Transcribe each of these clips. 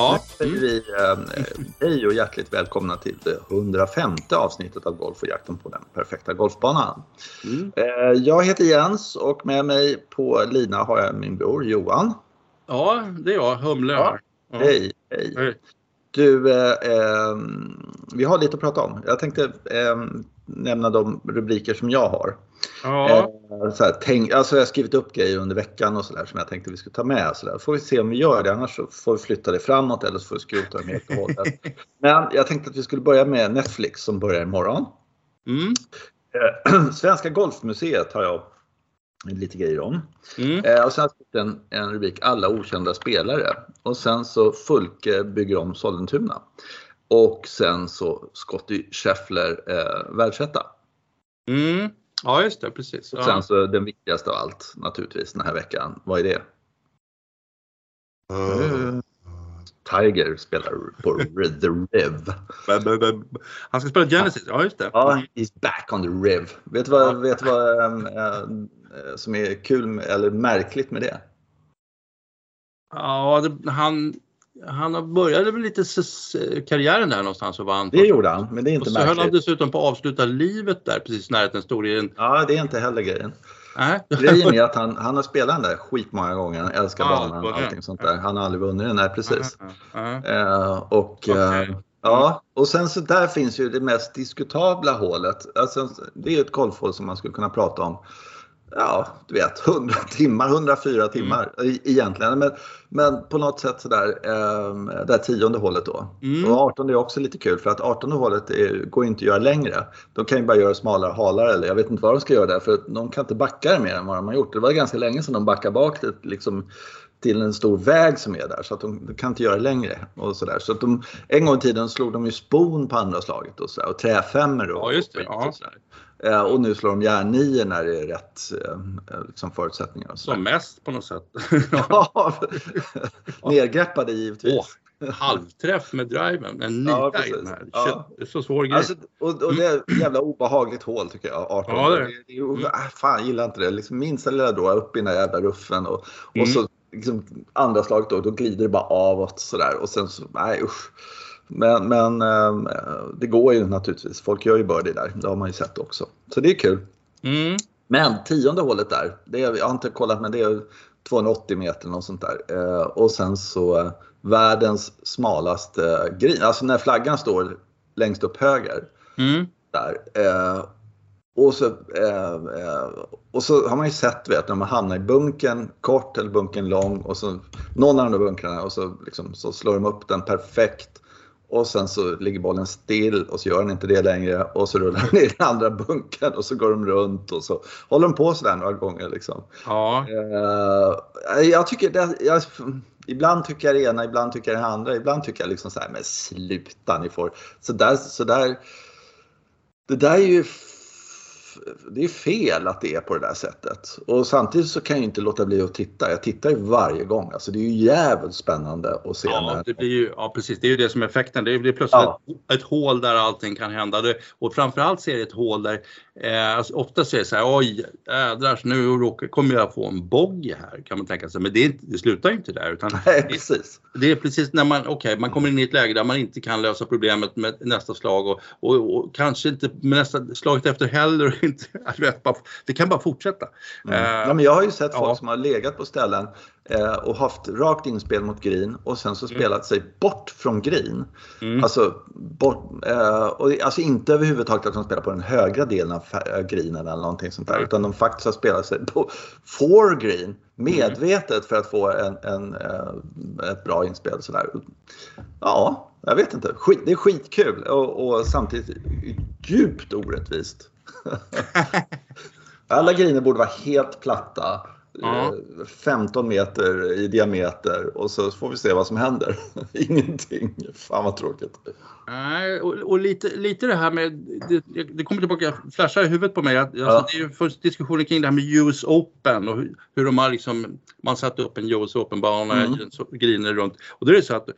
Ja. Säger vi eh, hej och hjärtligt välkomna till det 105 avsnittet av Golf och jakten på den perfekta golfbanan. Mm. Eh, jag heter Jens och med mig på lina har jag min bror Johan. Ja, det är jag, Humle Ja. Ja. Hej, hej. Hej. Du, eh, eh, vi har lite att prata om. Jag tänkte eh, nämna de rubriker som jag har. Ja, Eh, så här, tänk, alltså jag har skrivit upp grejer under veckan och sådär som jag tänkte vi skulle ta med. Så där. Får vi se om vi gör det, annars så får vi flytta det framåt eller så får vi skrota dem helt och hållet. Men jag tänkte att vi skulle börja med Netflix som börjar imorgon. mm. Eh, Svenska Golfmuseet har jag lite grejer om. Mm. Eh, och sen har jag skrivit en, en rubrik Alla okända spelare. Och sen så Fulke bygger om Sollentuna. Och sen så Scotty Scheffler eh, världsetta. Mm. ja just det, precis. Och Ja. sen så den viktigaste av allt naturligtvis den här veckan. Vad är det? Eh, Tiger spelar på The Riv. Han ska spela Genesis, ja just det. Ja, he's back on the Riv. Vet du vad, vet du vad äh, som är kul med, eller märkligt med det? Ja, det, han, han började väl lite karriären där någonstans och vann. Det gjorde han, men det är och inte så höll han märkligt. dessutom på att avsluta livet där precis när den stod i en... Ja, det är inte heller grejen. Nej. Grejen är att han, han har spelat den där skitmånga gånger, han älskar Ja, banan och allting sånt där. Han har aldrig vunnit den, nej precis. Ja, Eh, och, eh, Okej. ja, och sen så där finns ju det mest diskutabla hålet. Alltså, det är ett golfhål som man skulle kunna prata om. Ja, du vet 100 timmar, 104 timmar e- egentligen. Men, men på något sätt sådär, eh, det här tionde hålet då. Mm. Och 18 är också lite kul för att 18 hålet är, går inte att göra längre. De kan ju bara göra smalare halare eller jag vet inte vad de ska göra där för de kan inte backa det mer än vad de har gjort. Det var ganska länge sedan de backade bak det liksom till en stor väg som är där så att de, de kan inte göra det längre. Och så där. Så att de, en gång i tiden slog de ju spon på andra slaget och, så där, och träfemmor och, Ja, just det, och, och. Eh, och nu slår de järnnio när det är rätt eh, liksom förutsättningar. Som mest på något sätt. Ja, Nergreppade givetvis. Åh, halvträff med driven, en Ja, nia precis. in här. Ja. Det är så svår grej. Alltså, och, och det är ett jävla obehagligt hål tycker jag, 18. Ja, det är det. det är ju, äh, fan, gillar inte det. Liksom, minsta lilla då, upp i den där jävla ruffen och, Mm. och så liksom, andra slaget då, då glider det bara avåt sådär och sen så, nej usch. Men, men ehm, det går ju naturligtvis. Folk gör ju birdie där. Det har man ju sett också. Så det är kul. Mm. Men tionde hålet där, det är, jag har inte kollat men det är 280 meter och sånt där. Eh, och sen så eh, världens smalaste eh, green. Alltså när flaggan står längst upp höger Mm. där. Eh, och, så, eh, eh, och så har man ju sett vet, när man hamnar i bunken kort eller bunken lång och så någon av de där bunkrarna och så, liksom, så slår de upp den perfekt. Och sen så ligger bollen still och så gör den inte det längre och så rullar den i den andra bunken och så går de runt och så håller de på sådär några gånger. Liksom. Ja, Eh, jag tycker det, jag, ibland tycker jag det ena, ibland tycker jag det andra. Ibland tycker jag liksom så här, men sluta ni får. Så där, så där, det där är ju det är fel att det är på det där sättet. Och samtidigt så kan jag inte låta bli att titta. Jag tittar ju varje gång. Alltså det är ju jävligt spännande att se. ja, när, det blir ju, ja precis, det är ju det som är effekten. Det blir plötsligt Ja. ett, ett hål där allting kan hända. Det, och framförallt så är det ett hål där, eh, alltså, ofta så är det så här, oj jädrar, nu råkar, kommer jag få en bogey här kan man tänka sig. Men det, är det slutar ju inte där utan Nej, precis. Det är precis när man, okej, man kommer in i ett läge där man inte kan lösa problemet med nästa slag och, och, och kanske inte med nästa slaget efter heller. Inte, du vet, bara, det kan bara fortsätta. Mm. Eh, Ja, men jag har ju sett folk ja. som har legat på ställen eh, och haft rakt inspel mot green och sen så spelat sig bort från green. Mm. Alltså, bort, eh, och alltså inte överhuvudtaget att de spelar på den högra delen av greenen eller någonting sånt där. Nej. Utan de faktiskt har spelat sig på for green medvetet för att få en, en, eh, ett bra inspel. Sådär. Ja, jag vet inte. Skit, det är skitkul och, och samtidigt djupt orättvist. Alla griner borde vara helt platta. Ja. eh, 15 meter i diameter och så får vi se vad som händer. Ingenting. Fan vad tråkigt. Nej, och, och lite, lite det här med, det, det kommer tillbaka, flashar i huvudet på mig. Att, Ja. alltså, det är ju först diskussioner kring det här med US Open och hur, hur de har liksom, man satt upp en US Open-bana, mm. griner runt. Och då är det så att,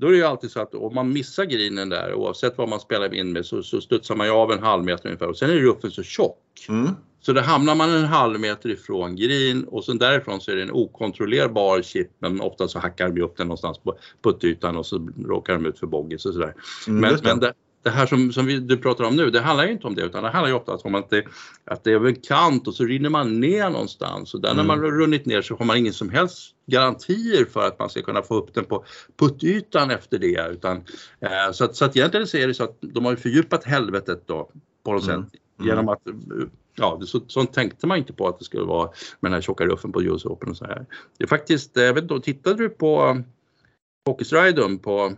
då är det ju alltid så att om man missar grinen där, oavsett vad man spelar in med, så, så studsar man ju av en halv meter ungefär och sen är ruffen så tjock. Mm. Så där hamnar man en halv meter ifrån green och sen därifrån så är det en okontrollerbar chip men ofta så hackar de upp den någonstans på puttytan och så råkar de ut för boggis och sådär. Mm, men men det, det här som, som vi, du pratar om nu, det handlar ju inte om det utan det handlar ju ofta om att det, att det är en kant och så rinner man ner någonstans och där när Mm. man har runnit ner så har man ingen som helst garantier för att man ska kunna få upp den på puttytan efter det. Utan, eh, så, att, så att egentligen så är det så att de har ju fördjupat helvetet då på något Mm. sätt genom att eh, Ja, så, sånt tänkte man inte på att det skulle vara med den här tjocka ruffen på US Open och så här. Det är faktiskt, eh, jag vet inte, tittade du på Hockeystriden på, på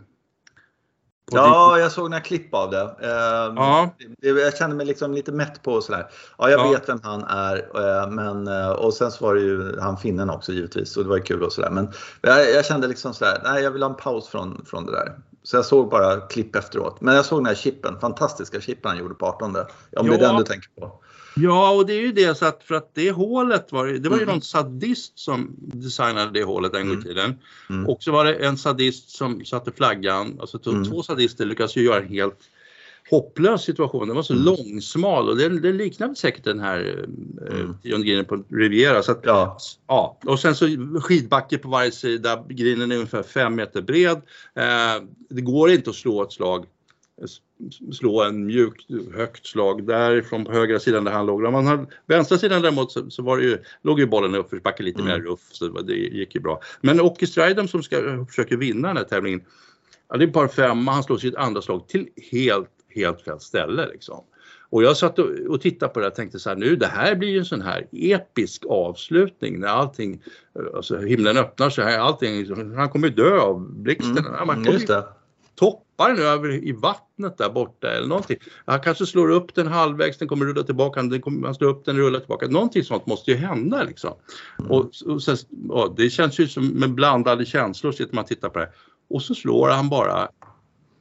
Ja, jag såg några klipp av det. Eh, Ja. Jag kände mig liksom lite mätt på och sådär. Ja, jag Ja. vet vem han är. eh, Men, eh, och sen så var det ju han finnen också givetvis. Så det var ju kul och sådär. Men jag, jag kände liksom sådär, nej jag vill ha en paus från, från det där. Så jag såg bara klipp efteråt. Men jag såg den här chippen, fantastiska chippen han gjorde på 18. Om det är Ja. den du tänker på. Ja, och det är ju det så att för att det hålet var det var ju Mm. någon sadist som designade det hålet en gång i Mm. tiden. Mm. Och så var det en sadist som satte flaggan, alltså Mm. två sadister lyckades ju göra en helt hopplös situation. Den var så Mm. långsmal och den, den liknade säkert den här eh, Mm. grinen på Riviera. Så att, Ja, Ja, och sen så skidbacke på varje sida, grinen är ungefär fem meter bred. Eh, det går inte att slå ett slag, slå en mjukt högt slag därifrån på högra sidan där han låg. Om man hade, vänstra sidan däremot så, så var det ju, låg ju bollen i uppförsbacke lite Mm. mer ruff så det, gick ju bra. Men Åke Stridham som ska, försöker vinna den här tävlingen, ja, det är par femma, han slår sitt andra slag till helt, helt fel ställe liksom. Och jag satt och, och tittade på det och tänkte så här nu det här blir ju en sån här episk avslutning när allting, eh, alltså himlen öppnar sig här, allting, han kommer ju dö av blixten. mm. Man Mm, just ju det. Toppa den över i vattnet där borta eller någonting. Han kanske slår upp den halvvägs, den kommer rulla tillbaka, den kommer, han slår upp den och rullar tillbaka. Någonting sånt måste ju hända liksom. Mm. Och, och sen, ja, det känns ju som med blandade känslor sitter man och tittar på det. Och så slår han bara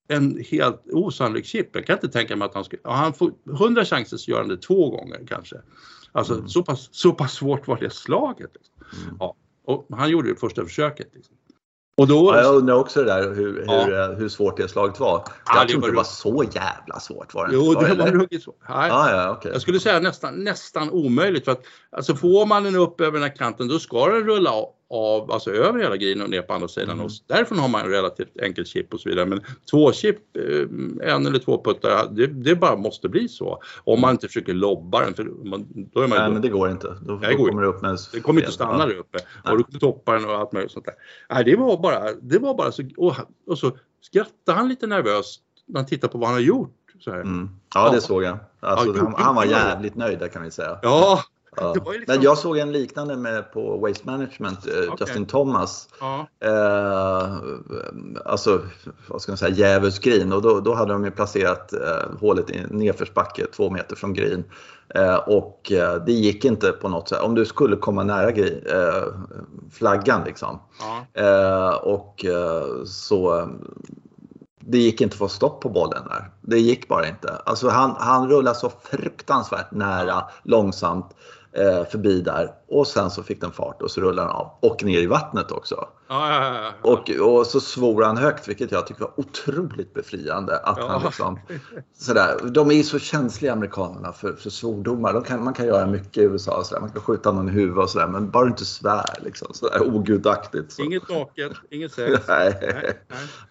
en helt osannolik chip. Jag kan inte tänka mig att han skulle, han får 100 chanser så gör han det två gånger kanske. Alltså Mm. så, pass, så pass svårt var det slaget. Liksom. Mm. Ja, och han gjorde det första försöket. Liksom. Och då, Ja, jag undrar också det där hur, Ja. hur, eh, hur svårt det slaget var. Ja, Jag det tror inte det var så jävla svårt. Var det jo, inte? det var ruggigt svårt. Nej. Ja, ja, okej. Jag skulle säga nästan, nästan omöjligt för att alltså får man den upp över den här kanten då ska den rulla av, alltså över hela grinen och ner på andra sidan Mm. och därifrån har man en relativt enkel chip och så vidare. Men två chip, eh, en eller två puttar, det, det bara måste bli så. Om man inte försöker lobba den för man, då är man Nej, men det går inte. Då, Nej, det går kommer det upp med det kommer inte att stanna där uppe och du kommer toppa den och allt möjligt sånt där. Nej, det var bara, det var bara så, och, och så skrattade han lite nervöst när han tittade på vad han har gjort. Så här. Mm. Ja, det såg jag. Alltså, Ja, han, han var jävligt nöjd där kan vi säga. Ja, Ja. liksom- Men jag såg en liknande med på Waste Management, eh, Okej. Justin Thomas. ja, Eh, alltså, vad ska man säga, djävulskt green och då, då hade de ju placerat eh, hålet i nedförsbacke två meter från green. Eh, och eh, det gick inte på något sätt. Om du skulle komma nära green, eh, flaggan liksom. ja. Och så det gick inte att få stopp på bollen där. Det gick bara inte. Alltså han, han rullade så fruktansvärt nära, långsamt eh, förbi där och sen så fick den fart och så rullade den av och ner i vattnet också. Ja, ja, ja. Och, och så svor han högt vilket jag tycker var otroligt befriande. Att han liksom, sådär, de är ju så känsliga amerikanerna för, för svordomar. De kan, man kan göra mycket i USA. Sådär. Man kan skjuta någon i huvudet och sådär, men bara inte svär. Liksom, sådär, ogudaktigt. Så. Inget naket, inget sex. Nej, Nej,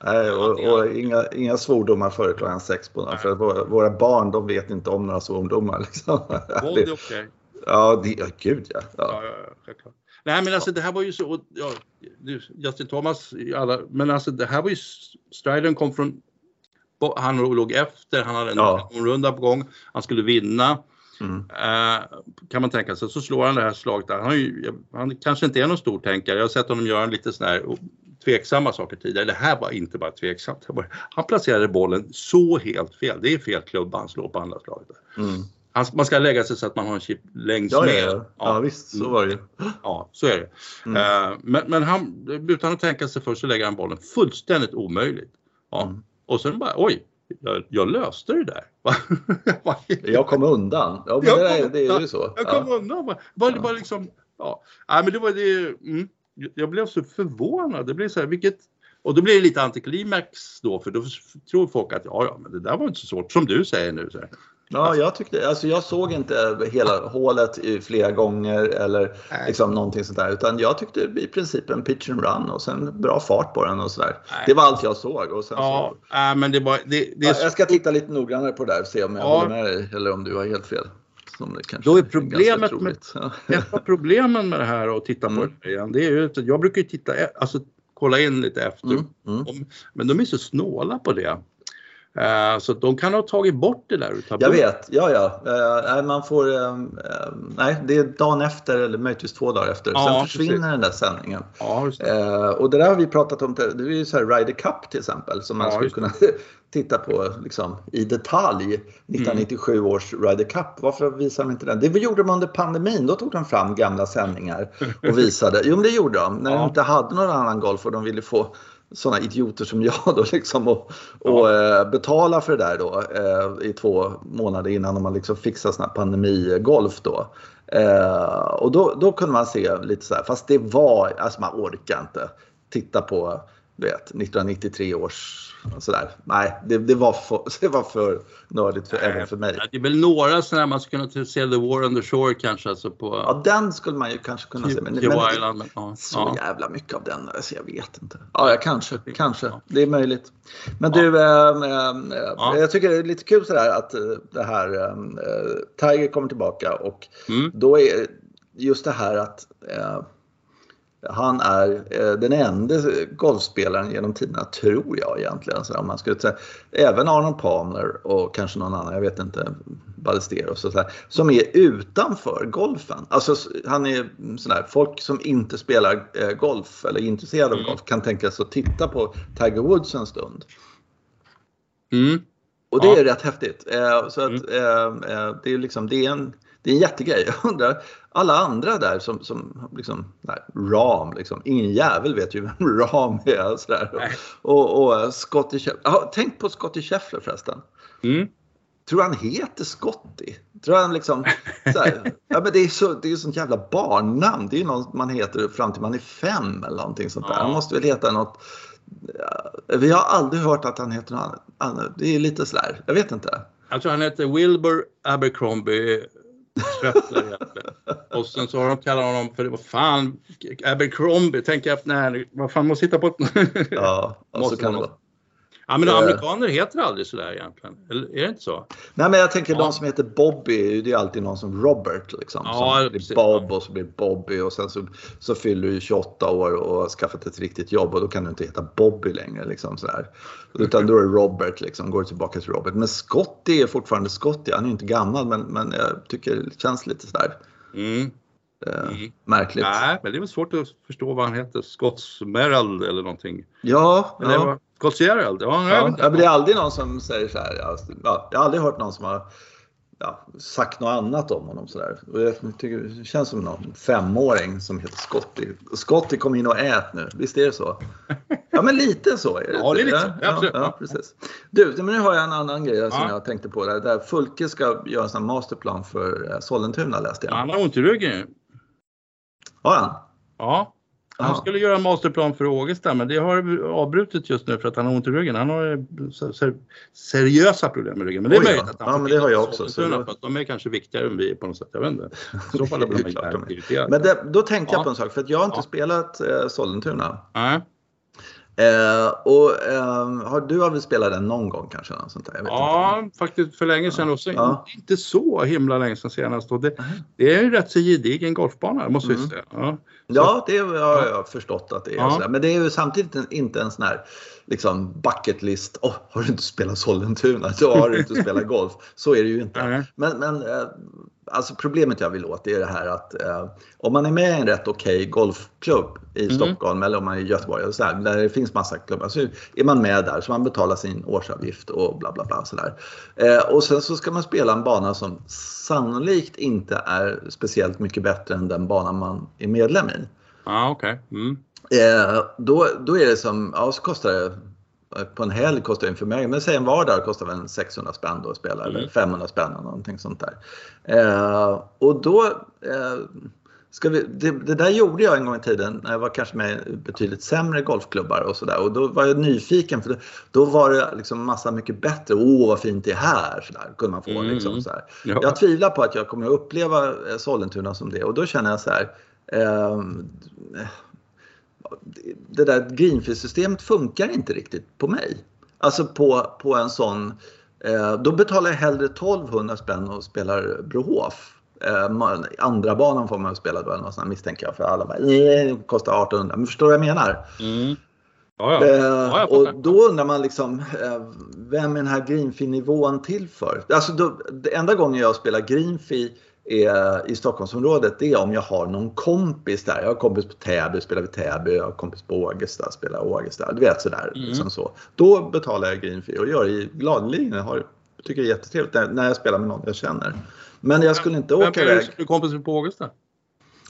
nej. och, och inga, inga svordomar före klockan sex på natten. För våra, barn de vet inte om några svordomar. Liksom. Våld är okej. Ja, det, ja, gud ja. Ja, ja. ja. Nej men alltså det här var ju så, ja, Justin Thomas, alla, men alltså det här var ju, Stridern kom från, han låg efter, han hade en Ja. runda på gång, han skulle vinna. Mm. Eh, kan man tänka sig, så slår han det här slaget där. Han, har ju, han kanske inte är någon stor tänkare, jag har sett honom göra lite sådana här tveksamma saker tidigare. Det här var inte bara tveksamt. Han placerade bollen så helt fel. Det är fel klubba han slår på andra slaget. Mm. Han, man ska lägga sig så att man har en chip längs Ja, med. ja, ja. ja, visst så var det ju. Ja, så är det. Mm. Eh, men, men han, utan att tänka sig för så lägger han bollen fullständigt omöjligt. Ja. Mm. Och sen bara, oj, jag, jag löste det där. Jag kom undan. Ja, men Jag det, är, det är ju så. Jag Ja. kom undan. Bara, bara, bara liksom, ja. Nej, men det var det. Mm. Jag blev så förvånad. Det blev så här, vilket, och då blir det lite antiklimax då, för då tror folk att ja, ja, men det där var inte så svårt som du säger nu. Så här. Ja, jag tyckte, alltså jag såg inte hela hålet i flera gånger eller Nej. liksom någonting sånt där. Utan jag tyckte i princip en pitch and run och sen bra fart på den och sådär. Det var allt jag såg. Och sen Ja, så, äh, men det, var, det, det är jag ska titta lite noggrannare på det där och se om jag Ja. håller med dig eller om du har helt fel. Som det kanske Då är problemet troligt. Ja. Ett av problemen med det här och titta på Mm. det igen, det är ju att jag brukar ju titta, e- alltså kolla in lite efter. Mm, mm. Men de är så snåla på det. Eh, så de kan ha tagit bort det där ur Jag vet, ja ja. Eh, man får, eh, eh, nej, det är dagen efter eller möjligtvis två dagar efter. Ja, Sen precis. försvinner den där sändningen. Ja, det. Eh, och det där har vi pratat om, det är ju så här Ryder Cup till exempel som man Ja, skulle kunna titta på liksom, i detalj. 1997 Mm. års Ryder Cup, varför visar de inte den? Det gjorde de under pandemin, då tog de fram gamla sändningar och visade. Jo men det gjorde de, när de inte hade någon annan golf och de ville få sådana idioter som jag då liksom och, och eh, betala för det där då eh, i två månader innan har liksom fixat sån här pandemigolf då. Eh, och då, då kunde man se lite så här, fast det var, alltså man orkar inte titta på du vet, 1993 års sådär. Nej, det, det, var för, det var för nördigt för, även för mig. Det är väl några sådana man skulle kunna se The War on the Shore kanske alltså på Ja, den skulle man ju kanske kunna se. Men, men Island. Ja, så ja. jävla mycket av den, alltså jag vet inte. Ja, ja kanske, kanske. Ja. Det är möjligt. Men du, Ja. jag tycker det är lite kul sådär att eh, det här eh, Tiger kommer tillbaka och Mm. då är just det här att eh, han är eh, den enda golfspelaren genom tiderna, tror jag egentligen. Så om man skulle säga. Även Arnold Palmer och kanske någon annan, jag vet inte, Ballesteros och sådär, som är utanför golfen. Alltså han är sådär, folk som inte spelar eh, golf eller är intresserade av Mm. golf kan tänka sig att titta på Tiger Woods en stund. Mm. Och det Ja. är rätt häftigt. Eh, så att, eh, det, är liksom, det, är en, det är en jättegrej. Jag undrar, alla andra där som, som liksom, nej, Ram, liksom, ingen jävel vet ju vem Ram är. Och, sådär. Och, och eh, Scottie Scheffler. Ja, tänk på Scottie Scheffler förresten. Mm. Tror han heter Scottie? Tror han liksom, så här, ja, men det är så, det är ju sånt jävla barnnamn. Det är ju något man heter fram till man är fem eller någonting sånt där. Han måste väl heta något vi har aldrig hört att han heter något annat. Det är lite sådär, jag vet inte. Jag tror han heter Wilbur Abercrombie Scheffler egentligen. Och sen så har de kallat honom för, vad fan, Abercrombie, tänker jag, nej, vad fan, måste hitta på ett... Ja, och så kan det vara. Ja men Eh. amerikaner heter aldrig sådär egentligen. Eller är det inte så? Nej men jag tänker Ja. de som heter Bobby, det är alltid någon som Robert liksom. Ja, som blir. Bob och så blir Bobby och sen så, så fyller du 28 år och har skaffat ett riktigt jobb och då kan du inte heta Bobby längre liksom sådär. Utan då är det Robert liksom, går tillbaka till Robert. Men Scotty är fortfarande Scotty, han är inte gammal men, men jag tycker det känns lite sådär Mm. eh, Mm. märkligt. Nej, men det är väl svårt att förstå vad han heter. Scottsmerald eller någonting. Ja, Eller ja. Scottsgerald? Ja, Ja, ja, men det är aldrig någon som säger så här. Ja, ja, jag har aldrig hört någon som har ja, sagt något annat om honom. Så där. Jag tycker det känns som någon femåring som heter Scotty. Scotty kom in och ät nu, visst är det så? Ja men lite så är det. Ja, det är lite. Ja, Absolut. ja, precis. Du, men nu har jag en annan grej som Ja. jag tänkte på. Där, där Fulke ska göra en sån här masterplan för eh, Sollentuna läste jag. Han har ont i ryggen. Har han? Ja. Han Ja. skulle göra en masterplan för Ågesta men det har avbrutit just nu för att han har ont i ryggen. Han har seriösa problem med ryggen. Men det är ja. möjligt att han Ja, men det har jag också, så att de är kanske viktigare än vi på något sätt. Jag vet inte. I så fall Det blir de irriterad. Men det, då tänkte jag Ja. på en sak, för att jag har inte Ja. spelat eh, Sollentuna. Nej. Eh, och eh, har du har väl spelat den någon gång kanske? Något sånt där? Jag Ja, faktiskt för länge sedan och så Ja. inte så himla länge sedan senast. Och det, det är en rätt så gedigen golfbana måste jag Mm. säga. Ja. Ja, det har jag förstått att det är. Ja. Men det är ju samtidigt inte en sån här liksom bucket list. Åh, har du inte spelat Sollentuna? Då har du inte spelat golf. Så är det ju inte. Men, men eh, alltså problemet jag vill åt är det här att eh, om man är med i en rätt okej golfklubb i Mm. Stockholm eller om man är i Göteborg och så här, där det finns massa klubbar så är man med där så man betalar sin årsavgift och bla bla bla sådär. Eh, och sen så ska man spela en bana som sannolikt inte är speciellt mycket bättre än den bana man är medlem i. Ja, okej. Mm. Eh, då, då är det som, ja så kostar det på en helg kostar det en förmögenhet, men säg en vardag kostar väl en 600 spänn då att spela eller Mm. 500 spänn eller någonting sånt där. Eh, och då, eh, Ska vi, det, det, där gjorde jag en gång i tiden när jag var kanske med betydligt sämre golfklubbar och sådär. Och då var jag nyfiken för då, då var det liksom massa mycket bättre. Åh vad fint det är här! Så där, kunde man få, Mm. liksom, så. Ja. Jag tvivlar på att jag kommer att uppleva eh, Sollentuna som det och då känner jag så här. Ehm, det- där greenfee-systemet funkar inte riktigt på mig. Alltså på, på en sån, eh, då betalar jag hellre 1200 spänn och spelar Brohof. Eh, ma- andra banan får man spela då eller något sånt misstänker jag för alla bara, "Nej, det kostar 1800. Men förstår du vad jag menar? Mm. Ja, ja. Eh, och då undrar man liksom, eh, vem är den här greenfee-nivån till för? Alltså då, enda gången jag spelar greenfee i Stockholmsområdet det är om jag har någon kompis där. Jag har kompis på Täby, spelar vid Täby, jag har kompis på Ågesta, spelar Ågesta. Du vet sådär. Mm. Liksom så. Då betalar jag greenfee och gör det gladeligen. Jag har, tycker det är jättetrevligt när, när jag spelar med någon jag känner. Men jag skulle inte Vem åka är iväg. du kompis på Ågesta?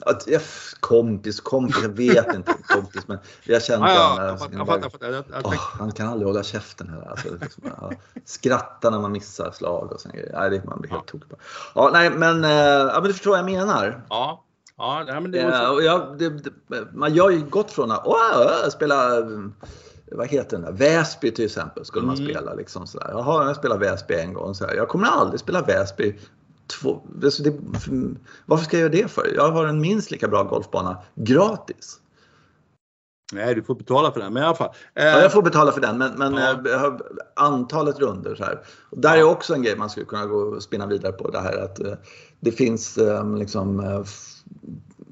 Att, ja, kompis, kompis, jag vet inte kompis men jag känner Ja, ja, jag. Jag jag. Jag, jag han kan aldrig hålla käften heller. Alltså, liksom, ja. Skratta när man missar slag och sån. Nej, det man blir helt tokig på. Ja, nej, men, eh, ja, men du förstår vad jag menar. ja, ja, nej, men det Eh, var och jag, det, det, man har ju gått från att åh, spela mm, vad heter den där? Väsby till exempel skulle man Mm. spela. Liksom sådär. Jaha, jag spelat Väsby en gång. Så här. Jag kommer aldrig spela Väsby två. Alltså det, för, varför ska jag göra det för? Jag har en minst lika bra golfbana gratis. Nej, du får betala för det. Men i alla fall. Eh, Ja, jag får betala för den, men, men Ja. eh, antalet runder så här. Och där är också en grej man skulle kunna gå och spinna vidare på. Det här att eh, det finns eh, liksom eh,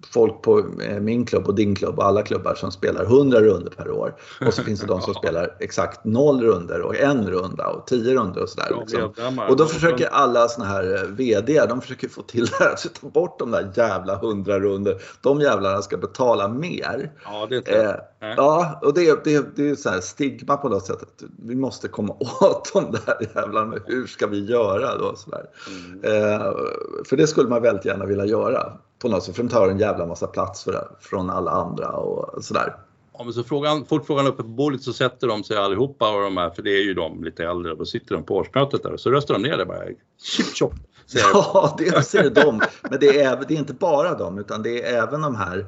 folk på eh, min klubb och din klubb och alla klubbar som spelar 100 runder per år. Och så finns det de som spelar exakt noll runder och en runda och tio runder och sådär. Liksom. Och då försöker alla såna här eh, VD, de försöker få till det här att ta bort de där jävla 100 runder. De jävlarna ska betala mer. Ja, det är Eh, ja, och det, det, det är så här stigma på något sätt. Att vi måste komma åt de där jävlarna. Hur ska vi göra då? Så. Mm. Eh, för det skulle man väldigt gärna vilja göra. På något sätt, för de tar en jävla massa plats för från alla andra och sådär. Ja, men så frågan, fort frågan uppe på bordet så sätter de sig allihopa och de här, för det är ju de lite äldre, då sitter de på årsmötet där och så röstar de ner det bara. Chip chop. Ja, det säger de. Men det är, det är inte bara de, utan det är även de här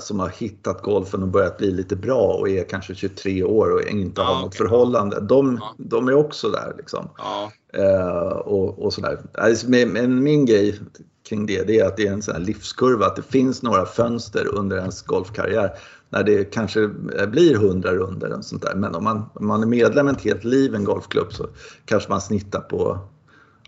som har hittat golfen och börjat bli lite bra och är kanske 23 år och inte har Ja, något okej. förhållande. De, Ja. de är också där liksom. Ja, Eh, och, och sådär. Alltså, men, min grej kring det, det är att det är en sån här livskurva, att det finns några fönster under ens golfkarriär när det kanske blir 100 runder och sånt där. Men om man, om man är medlem ett helt liv i en golfklubb så kanske man snittar på,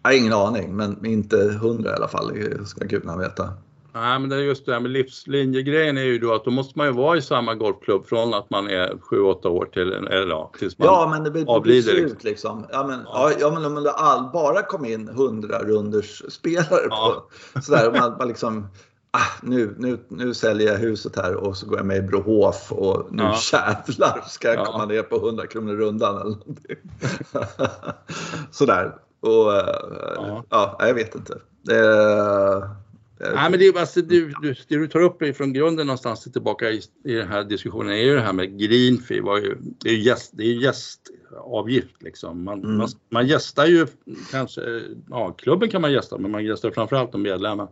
jag har ingen aning, men inte 100 i alla fall, ska gudarna veta. Nej, men det är just det här med livslinjegrejen är ju då att då måste man ju vara i samma golfklubb från att man är 7-8 år till, eller ja, tills man... Ja, men det blir, det blir avlider, slut liksom. Ja, men, ja. Ja, men om det all, bara kom in 100 runders spelare Ja. på sådär, man, man liksom Ah, nu, nu, nu säljer jag huset här och så går jag med i Brohof och nu Ja. jävlar ska jag Ja. komma ner på 100 kronor rundan eller någonting. Sådär. Och eh, Ja. ja. jag vet inte. Det, Nej, men det, är, alltså, du, du, det du tar upp ifrån grunden någonstans tillbaka i, i den här diskussionen är ju det här med green fee. Var ju, det är ju gäst, det är gästavgift liksom. Man, Mm. man, man gästar ju kanske, ja klubben kan man gästa men man gästar framförallt de medlemmar.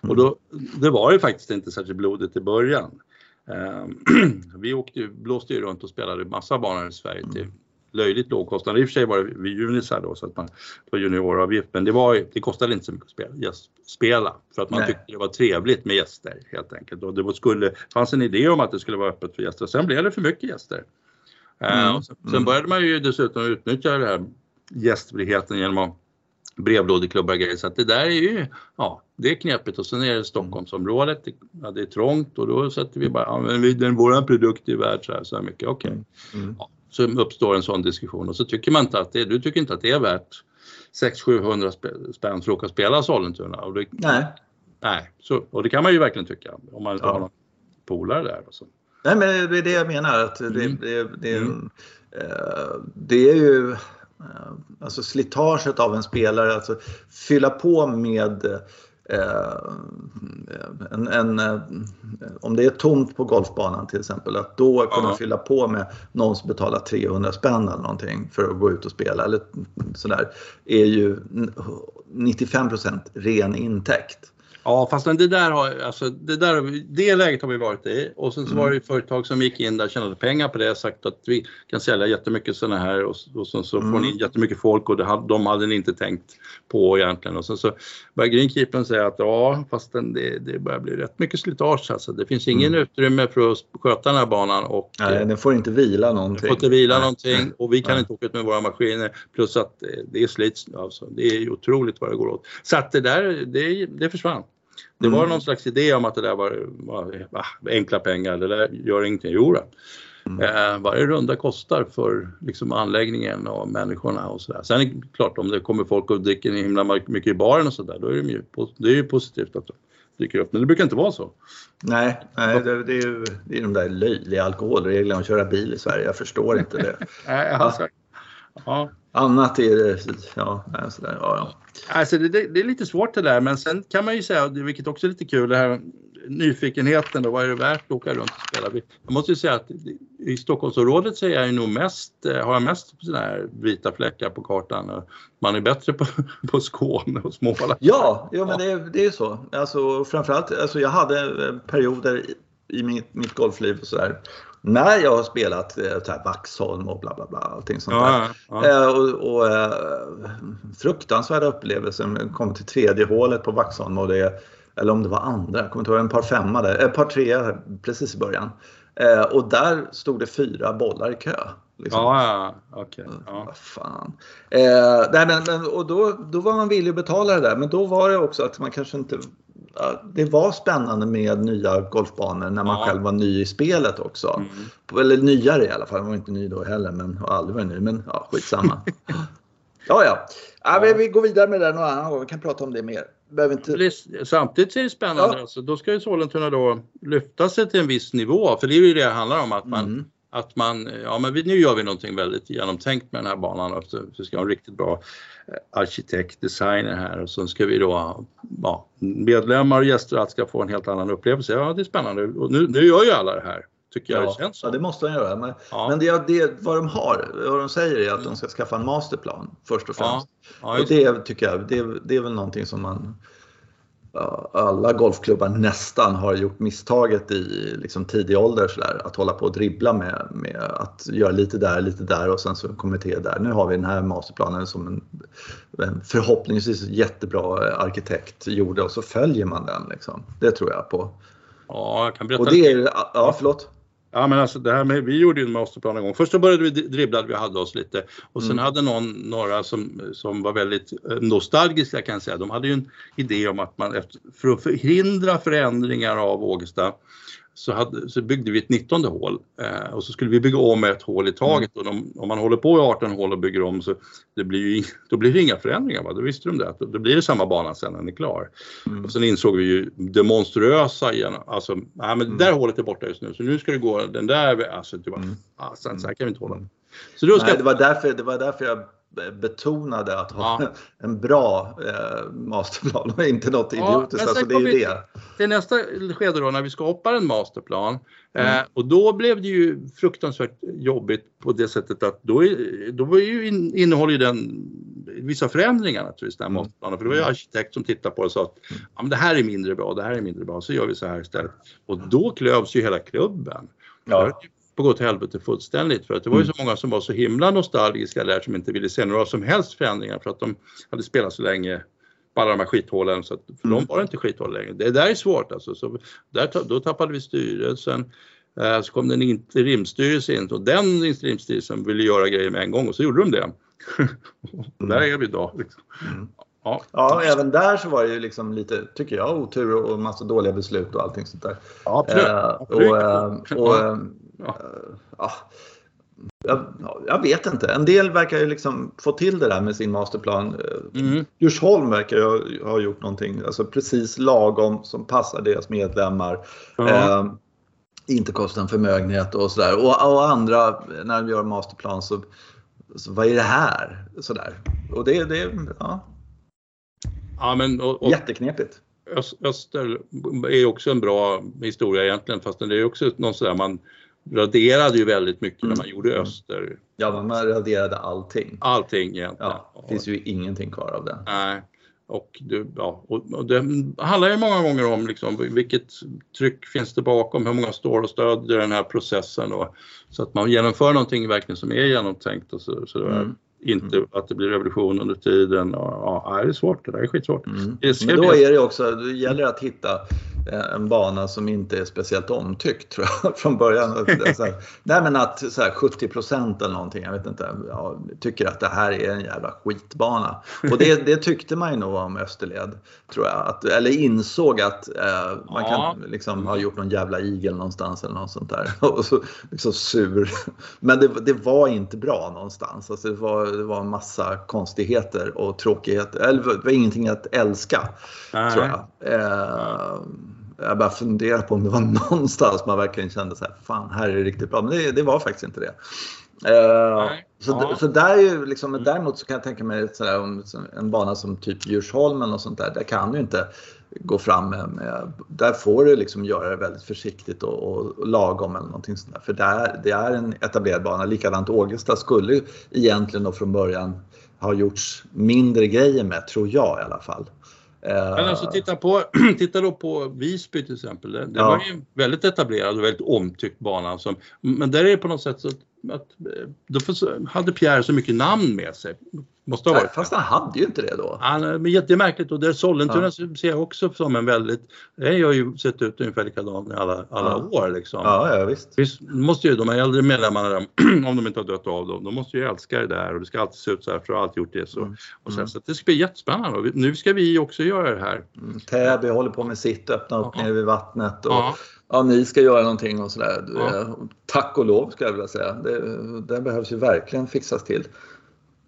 Och då, det var ju faktiskt inte särskilt blodigt i början. Ehm, vi åkte ju, blåste ju runt och spelade massa banor i Sverige till löjligt låg kostnad. I och för sig var det vid Unisar då så att man var junioravgift men det, var, det kostade inte så mycket att spela, gäst, spela för att man Nej. tyckte det var trevligt med gäster helt enkelt. Och det skulle, fanns en idé om att det skulle vara öppet för gäster. Sen blev det för mycket gäster. Eh, Mm, och sen, sen mm. började man ju dessutom utnyttja det här gästfriheten genom att brevlådeklubbar och grejer. Så att det där är ju, ja, det är knepigt och sen är det Stockholmsområdet, det, ja, det är trångt och då sätter vi bara, ja men den, våran produkt är värd så här, så här mycket, okej. Mm. Ja, så uppstår en sån diskussion och så tycker man inte att det, du tycker inte att det är värt 600-700 spe- spänn för att åka och spela Sollentuna. Och det, Nej. nej så, och det kan man ju verkligen tycka om man inte Ja. har någon polare där. Och så. Nej, men det är det jag menar. Att det, Mm. det, det, Mm. eh, det är ju eh, alltså slitaget av en spelare, alltså fylla på med en, en, eh, om det är tomt på golfbanan till exempel, att då kunna Ja. fylla på med någon som betalar 300 spänn eller någonting för att gå ut och spela eller sådär, är ju 95% ren intäkt. Ja, fast det där har, alltså det där, det läget har vi varit i och sen så var det företag som gick in där och tjänade pengar på det sagt att vi kan sälja jättemycket sådana här och, och sen så får ni in jättemycket folk och det, de hade ni inte tänkt på egentligen och sen så börjar greenkeepern säga att ja, fast den, det, det börjar bli rätt mycket slitage alltså. Det finns ingen utrymme för att sköta den här banan och Nej, den får inte vila vi någonting. får inte vila Nej. någonting och vi kan Nej. inte åka ut med våra maskiner plus att eh, det slits alltså. Det är otroligt vad det går åt. Så att det där, det, det försvann. Det var Mm. någon slags idé om att det där var, var enkla pengar, det där gör ingenting. Jo. Mm. Eh, varje runda kostar för liksom, anläggningen och människorna och sådär. Sen är det klart om det kommer folk och dricker himla mycket i baren och sådär, då är det ju, det är ju positivt att de dyker upp. Men det brukar inte vara så. Nej, nej det, det, är ju det är de där löjliga alkoholreglerna att köra bil i Sverige. Jag förstår inte det. Nej, alltså, ja. Annat är det, ja, nej, sådär, ja, ja. Alltså det, det, det är lite svårt det där men sen kan man ju säga, vilket också är lite kul, det här nyfikenheten då, vad är det värt att åka runt och spela? Jag måste ju säga att i Stockholmsområdet så är jag ju nog mest, eh, har jag mest sådana här vita fläckar på kartan. Man är bättre på, på Skåne och Småland. Ja, ja men det, är- det är så. Alltså, framförallt, alltså, jag hade eh, perioder i- mitt, mitt golfliv och sådär. När jag har spelat eh, här Vaxholm och bla bla bla, allting sånt där. Ja, ja. Eh, och, och eh, fruktansvärda upplevelser. Jag kom till tredje hålet på Vaxholm och det, eller om det var andra, jag kommer inte ihåg, en par femma där, ett par tre precis i början. Eh, och där stod det fyra bollar i kö. Liksom. Ja, ja, okej. Ja. Vad fan. Eh, nej, men, men, och då, då var man villig att betala det där, men då var det också att man kanske inte... Det var spännande med nya golfbanor när man Ja. själv var ny i spelet också. Eller nyare i alla fall, man var inte ny då heller, men har aldrig varit ny. Men ja, skitsamma. ja, ja. ja vi, vi går vidare med det någon annan gång, vi kan prata om det mer. Inte... Samtidigt är det spännande, Ja. alltså, då ska ju Sollentuna då lyfta sig till en viss nivå, för det är ju det det handlar om, att man, Mm. att man ja men vi, nu gör vi någonting väldigt genomtänkt med den här banan och så, så ska ha en riktigt bra arkitekt, designer här och så ska vi då, ja, medlemmar och gäster ska få en helt annan upplevelse. Ja, det är spännande och nu, nu gör ju alla det här, tycker jag Ja, det känns ja, som. det måste de göra. Men, Ja. men det, det, vad de har, vad de säger är att de ska skaffa en masterplan först och Ja, främst. ja, Och det tycker jag, det, det är väl någonting som man ja, alla golfklubbar nästan har gjort misstaget i liksom, tidig ålder så där, att hålla på och dribbla med, med att göra lite där, lite där och sen så kommentera där. Nu har vi den här masterplanen som en, en förhoppningsvis jättebra arkitekt gjorde och så följer man den. Liksom. Det tror jag på. ja, jag kan berätta Och det är, ja förlåt. Ja men alltså det här med, vi gjorde ju en masterplan en gång. Först så började vi dribbla, vi hade oss lite och sen Mm. hade någon, några som, som var väldigt eh, nostalgiska kan jag säga. De hade ju en idé om att man efter, för att förhindra förändringar av Ågesta så, hade, så byggde vi ett 19 hål eh, och så skulle vi bygga om ett hål i taget och de, om man håller på i 18 hål och bygger om så det blir ju, då blir det inga förändringar. Va? Då visste de det, att då blir det samma bana sen när den är klar. Mm. Och sen insåg vi ju det monstruösa igen. Alltså, nej, men det där hålet är borta just nu så nu ska det gå den där, alltså var, Mm. ah, sen, så här kan vi inte hålla. Så då ska, Nej, det, var därför, det var därför jag betonade att ha Ja. en bra eh, masterplan och inte något Ja, idiotiskt. alltså, det är ju det. till nästa skede då när vi skapar en masterplan Mm. eh, och då blev det ju fruktansvärt jobbigt på det sättet att då, är- då var ju in, innehåller ju den vissa förändringar naturligtvis den här Mm. masterplanen för det var ju arkitekt som tittade på det och sa att ja, men det här är mindre bra, det här är mindre bra, så gör vi så här istället. Och då klövs ju hela klubben. Ja. På gå till helvete fullständigt för att det var ju Mm. så många som var så himla nostalgiska där som inte ville se några som helst förändringar för att de hade spelat så länge på alla de här skithålen så att för Mm. dem var det inte skithål längre. Det där är svårt alltså. Så där, då tappade vi styrelsen. Eh, så kom det en interimstyrelse in och den interimstyrelsen ville göra grejer med en gång och så gjorde de det. och där är vi idag. Liksom. Mm. Ja. Ja, även där så var det ju liksom lite, tycker jag, otur och massa dåliga beslut och allting sånt där. Ja, absolut. Eh, och, eh, och, eh, Ja. ja, jag, ja, jag vet inte. En del verkar ju liksom få till det där med sin masterplan. Eh, Mm. Djursholm verkar ju ha- gjort någonting alltså precis lagom som passar deras medlemmar. Ja. Eh, inte kostar en förmögenhet och sådär. Och, och andra, när de gör masterplan så, så vad är det här? Sådär. Och det, det ja, ja, men och, och jätteknepigt. Ös- Öster är också en bra historia egentligen fast det är också någon sådär man raderade ju väldigt mycket när man gjorde Öster. Ja, man raderade allting. Allting egentligen. Ja, det finns ju ingenting kvar av det. Nej. Och, du, ja, och det handlar ju många gånger om liksom, vilket tryck finns det bakom, hur många står och stödjer den här processen och, så att man genomför någonting verkligen som är genomtänkt och så, så mm. inte mm. att det blir revolution under tiden. Och, ja, det är svårt, det där är skitsvårt. Mm. Det Men då är det också, det gäller att hitta en bana som inte är speciellt omtyckt tror jag från början. Nej men att så här, 70% eller någonting, jag vet inte, ja, tycker att det här är en jävla skitbana. Och det, det tyckte man ju nog om Österled, tror jag. Att, eller insåg att eh, man ja. kan liksom ha gjort någon jävla igel någonstans eller något sånt där. Och så liksom sur. Men det, det var inte bra någonstans. Alltså det, var, det var en massa konstigheter och tråkigheter. Eller det var ingenting att älska, nej. tror jag. Eh, jag bara funderar på om det var någonstans man verkligen kände så här, fan här är det riktigt bra. Men det, det var faktiskt inte det. Uh, så, ja. så där är ju liksom, mm. däremot så kan jag tänka mig sådär, om en bana som typ Djursholmen och sånt där, där kan du inte gå fram med, med där får du liksom göra det väldigt försiktigt och, och, och lagom eller någonting sånt där. För där, det är en etablerad bana. Likadant Ågesta skulle egentligen då från början ha gjorts mindre grejer med, tror jag i alla fall. Men alltså titta, på, titta då på Visby till exempel. Det, det ja. var ju väldigt etablerad och väldigt omtyckt bana. Som, men där är det på något sätt så att, att då hade Pierre så mycket namn med sig. Måste ha varit. Fast han hade ju inte det då. Han, men jättemärkligt och där Sollentuna ja. ser jag också som en väldigt, det har ju sett ut ungefär likadant i alla, alla ja. år liksom. Ja, ja visst. visst. måste ju de här äldre medlemmarna, om de inte har dött av dem, de måste ju älska det där och det ska alltid se ut så här för att alltid gjort det så. Mm. Och sen, mm. så det ska bli jättespännande och nu ska vi också göra det här. Mm. Täby håller på med sitt, öppna upp nere vid vattnet och ja. ja. ni ska göra någonting och sådär. Ja. Tack och lov ska jag vilja säga. Det, det behövs ju verkligen fixas till.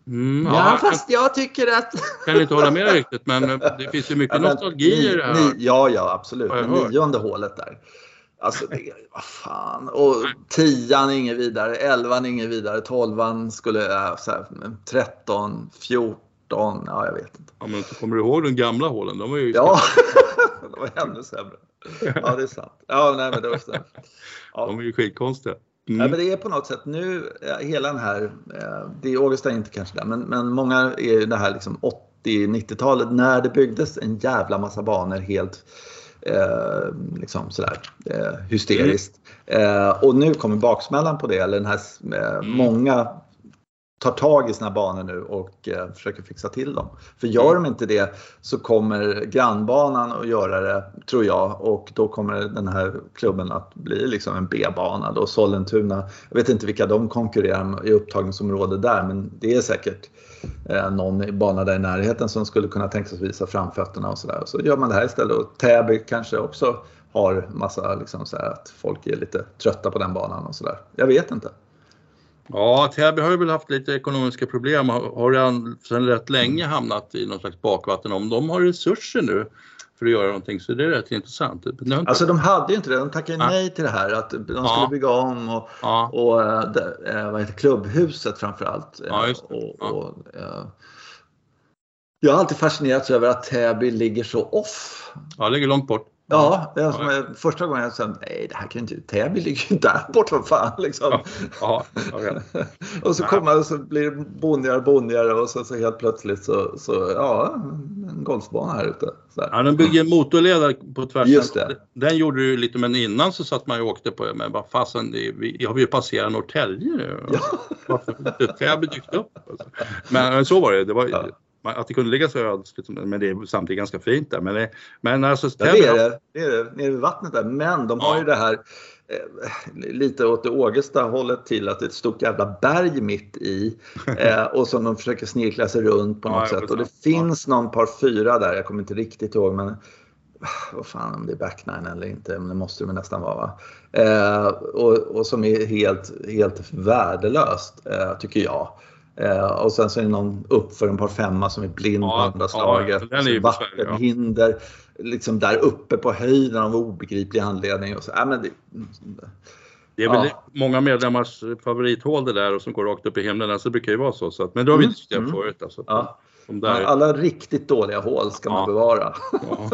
Mm, ja, ja, fast jag tycker att... kan inte hålla med riktigt men det finns ju mycket ja, nostalgi i det här. Ni, ja, ja absolut. Men nionde hålet där. Alltså, det, vad fan. Och tian inget vidare, elvan inget vidare, tolvan skulle, äh, så här, 13, 14, ja jag vet inte. Ja, men kommer du ihåg de gamla hålen? De var ju... Ja, de var ännu sämre. Ja, det är sant. Ja, nej men det var så. Ja. De är ju skitkonstiga. Mm. Ja, men det är på något sätt nu, hela den här, eh, det är Augusta inte kanske där, men, men många är det här liksom 80-90-talet när det byggdes en jävla massa banor helt eh, liksom sådär eh, hysteriskt. Mm. Eh, och nu kommer baksmällan på det, eller den här eh, mm. många tar tag i sina banor nu och eh, försöker fixa till dem. För gör de inte det så kommer grannbanan att göra det, tror jag, och då kommer den här klubben att bli liksom en B-bana. Då Sollentuna, jag vet inte vilka de konkurrerar med i upptagningsområdet där, men det är säkert eh, någon bana där i närheten som skulle kunna tänka sig visa framfötterna och sådär. Så gör man det här istället. Och Täby kanske också har massa, liksom så att folk är lite trötta på den banan och sådär. Jag vet inte. Ja, Täby har ju väl haft lite ekonomiska problem, har redan sedan rätt länge hamnat i någon slags bakvatten. Om de har resurser nu för att göra någonting så det är rätt intressant. Alltså de hade ju inte det, de tackade ja. nej till det här att de skulle ja. bygga om och, ja. och äh, vad heter klubbhuset framförallt. Ja, just och, och äh, jag har alltid fascinerats över att Täby ligger så off. Ja, ligger långt bort. Ja, är ja. första gången jag sa nej det här kan inte, Täby ligger ju där bort vad fan liksom. Ja, ja, och så kommer så blir det bondigare och bondigare och så, så helt plötsligt så, så ja, en golfbana här ute. Ja, de bygger en motorled på tvärs. Just det. Den gjorde du lite men innan så satt man ju och åkte på, men vad fasen, vi har vi ju passerat Norrtälje nu. Ja. Varför har inte Täby dykt upp? Alltså. Men så var det, det var, att det kunde ligga så ödsligt, men det är samtidigt ganska fint där. Men, det, men alltså, ja, det, är det, det är det, nere vid vattnet där. Men de har ju det här eh, lite åt det Ågesta hållet till att det är ett stort jävla berg mitt i eh, och som de försöker snirkla sig runt på något ja, sätt. Och det finns någon par fyra där, jag kommer inte riktigt ihåg men vad fan om det är backnine eller inte, men det måste det nästan vara. Va? Eh, och, och, som är helt, helt värdelöst eh, tycker jag. Eh, och sen så är det någon uppför en par femma som är blind ja, på andra slaget. Ja, vattenhinder ja. liksom där uppe på höjden av obegriplig anledning. Och så. Äh, men det, det är väl många medlemmars favorithål det där och som går rakt upp i himlen. Så det brukar ju vara så. så att, men då har vi mm. diskuterat mm. förut. Alltså. Ja. Där... Alla riktigt dåliga hål ska man bevara. Ja.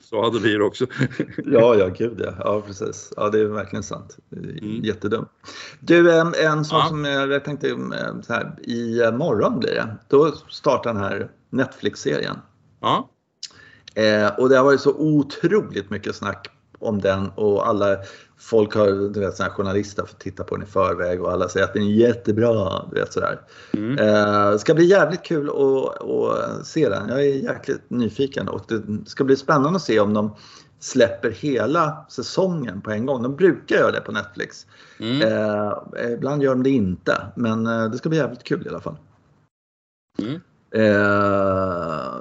Så hade vi det också. ja, ja, gud ja. Ja, precis. Ja, det är verkligen sant. Mm. Jättedumt. Du, en, en sak ja. som jag tänkte så här, i morgon blir det. Då startar den här Netflix-serien. Ja. Eh, och det har varit så otroligt mycket snack om den och alla folk har, du vet, såna journalister får titta på den i förväg och alla säger att den är jättebra. Du vet, sådär. Mm. Eh, ska bli jävligt kul att, att se den. Jag är jäkligt nyfiken och det ska bli spännande att se om de släpper hela säsongen på en gång. De brukar göra det på Netflix. Mm. Eh, ibland gör de det inte, men eh, det ska bli jävligt kul i alla fall. Mm. Eh,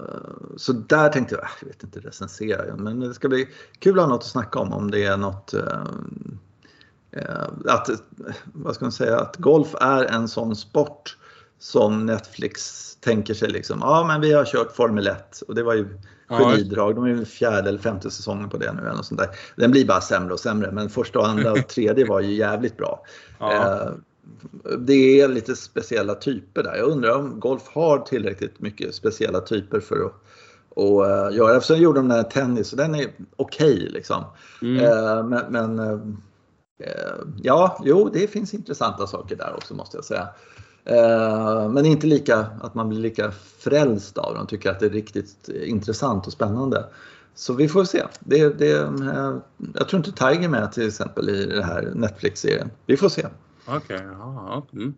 så där tänkte jag, äh, jag vet inte recensera, men det ska bli kul att ha något att snacka om om det är något eh, eh, att, vad ska man säga, att golf är en sån sport som Netflix tänker sig liksom, ja men vi har kört Formel 1 och det var ju genidrag. De är väl fjärde eller femte säsongen på det nu eller sånt där. Den blir bara sämre och sämre men första och andra och tredje var ju jävligt bra. Ja det är lite speciella typer där. Jag undrar om golf har tillräckligt mycket speciella typer för att och, uh, göra. Sen gjorde de den här tennis och den är okej okay, liksom. Mm. Uh, men, men uh, ja, jo, det finns intressanta saker där också måste jag säga. men inte lika att man blir lika frälst av dem, tycker att det är riktigt intressant och spännande. Så vi får se. Det, det, jag tror inte Tiger är med till exempel i den här Netflix-serien. Vi får se. Okej, okay, ja. Mm.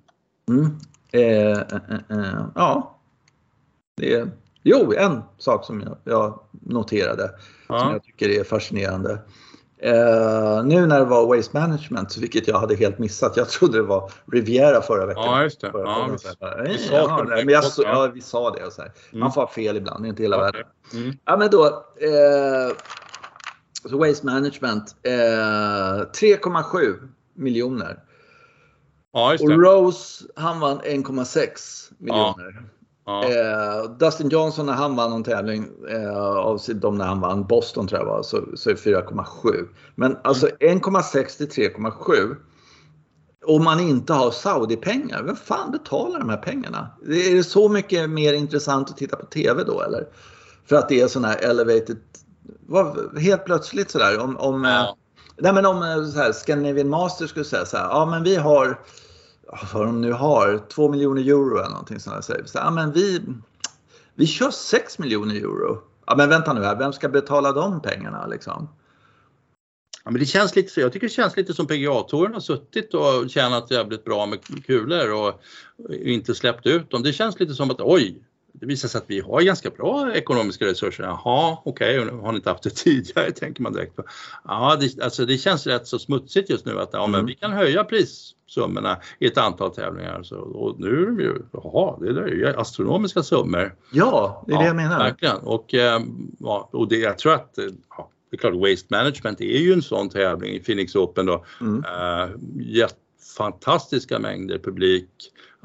Mm. Eh, eh, eh, ja. Det jo, en sak som jag, jag noterade ja. som jag tycker är fascinerande. Eh, nu när det var Waste Management, vilket jag hade helt missat. Jag trodde det var Riviera förra veckan. Ja, just det. Ja, vi, sa ja, men jag, ja, vi sa det. Och så mm. Man får fel ibland, det är inte hela okay. världen. Mm. Ja, men då. Eh, så Waste Management. 3,7 miljoner. Ja, och Rose, han vann 1,6 miljoner. Ja. Eh, Dustin Johnson när han vann någon tävling, eh, av de när han vann Boston tror jag var, så, så är 4,7. Men alltså 1,6 till 3,7. Om man inte har Saudi-pengar, vem fan betalar de här pengarna? Är det så mycket mer intressant att titta på TV då eller? För att det är sån här elevated, helt plötsligt sådär om, om ja. eh, Nej men om eh, så här, Scandinavian Masters skulle säga så här, ja men vi har vad de nu har, 2 miljoner euro eller någonting sånt där. Så, ja, men vi, vi kör 6 miljoner euro. Ja, men vänta nu här, vem ska betala de pengarna liksom? Ja, men det känns lite så. Jag tycker det känns lite som PGA-touren har suttit och tjänat jävligt bra med kulor och inte släppt ut dem. Det känns lite som att oj, det visar sig att vi har ganska bra ekonomiska resurser. Jaha, okej, okay, har ni inte haft det tidigare tänker man direkt. Ja, det, alltså det känns rätt så smutsigt just nu att ja, men mm. vi kan höja prissummorna i ett antal tävlingar. Så, och nu är de ju, jaha, det är ju astronomiska summor. Ja, det är ja, det jag menar. Verkligen. Och, eh, ja, och det, jag tror att ja, det är klart, Waste Management är ju en sån tävling i Phoenix Open då. Mm. Uh, fantastiska mängder publik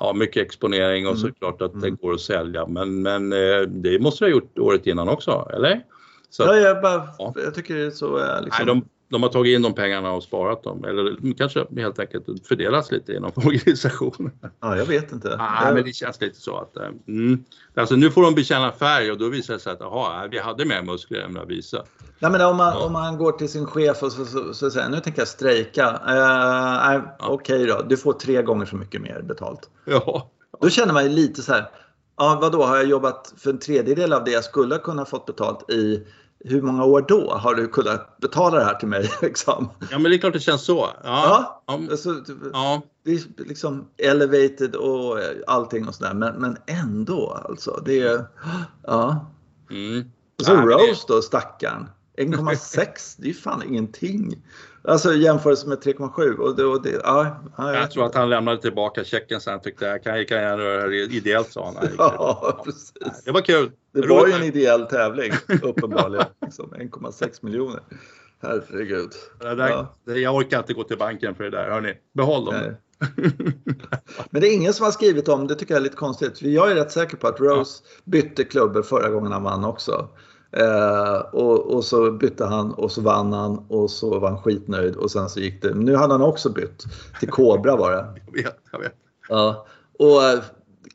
ja, mycket exponering och mm. såklart att det mm. går att sälja. Men, men eh, det måste du ha gjort året innan också, eller? Så, ja, jag, bara, ja. jag tycker det är så. Eh, liksom... Nej, de, de har tagit in de pengarna och sparat dem eller kanske helt enkelt fördelas lite inom organisationen. Ja, jag vet inte. Jag... men det känns lite så att eh, mm, alltså nu får de bekänna färg och då visar det sig att aha, vi hade mer muskler än vad vi visade. Nej, men om man, ja. om man går till sin chef och så, så, så säger nu tänker jag strejka. Uh, ja. Okej okay då, du får tre gånger så mycket mer betalt. Ja. Då känner man ju lite så här, ja vadå, har jag jobbat för en tredjedel av det jag skulle kunna fått betalt i hur många år då har du kunnat betala det här till mig? Liksom? Ja, men det är klart det känns så. Ja, ja. Alltså, ja. det är liksom elevated och allting och sådär, men, men ändå alltså. Det är, ja. Mm. Och så Rose då, stackaren. 1,6, det är ju fan ingenting. Alltså jämförelse med 3,7. Och det, och det, ja, ja, jag tror att han lämnade tillbaka checken sen. Tyckte jag kan, kan jag göra det ideellt sa han. Ja, precis. Det var kul. Det var ju en ideell tävling uppenbarligen. liksom, 1,6 miljoner. Herregud. Det där, ja. Jag orkar inte gå till banken för det där. Hörni, behåll dem. Nej. Men det är ingen som har skrivit om det tycker jag är lite konstigt. Jag är rätt säker på att Rose bytte klubbor förra gången han vann också. Eh, och, och, så bytte han och så vann han och så var han skitnöjd och sen så gick det. Nu hade han också bytt till Cobra var det. jag vet, jag vet. Ja, och eh,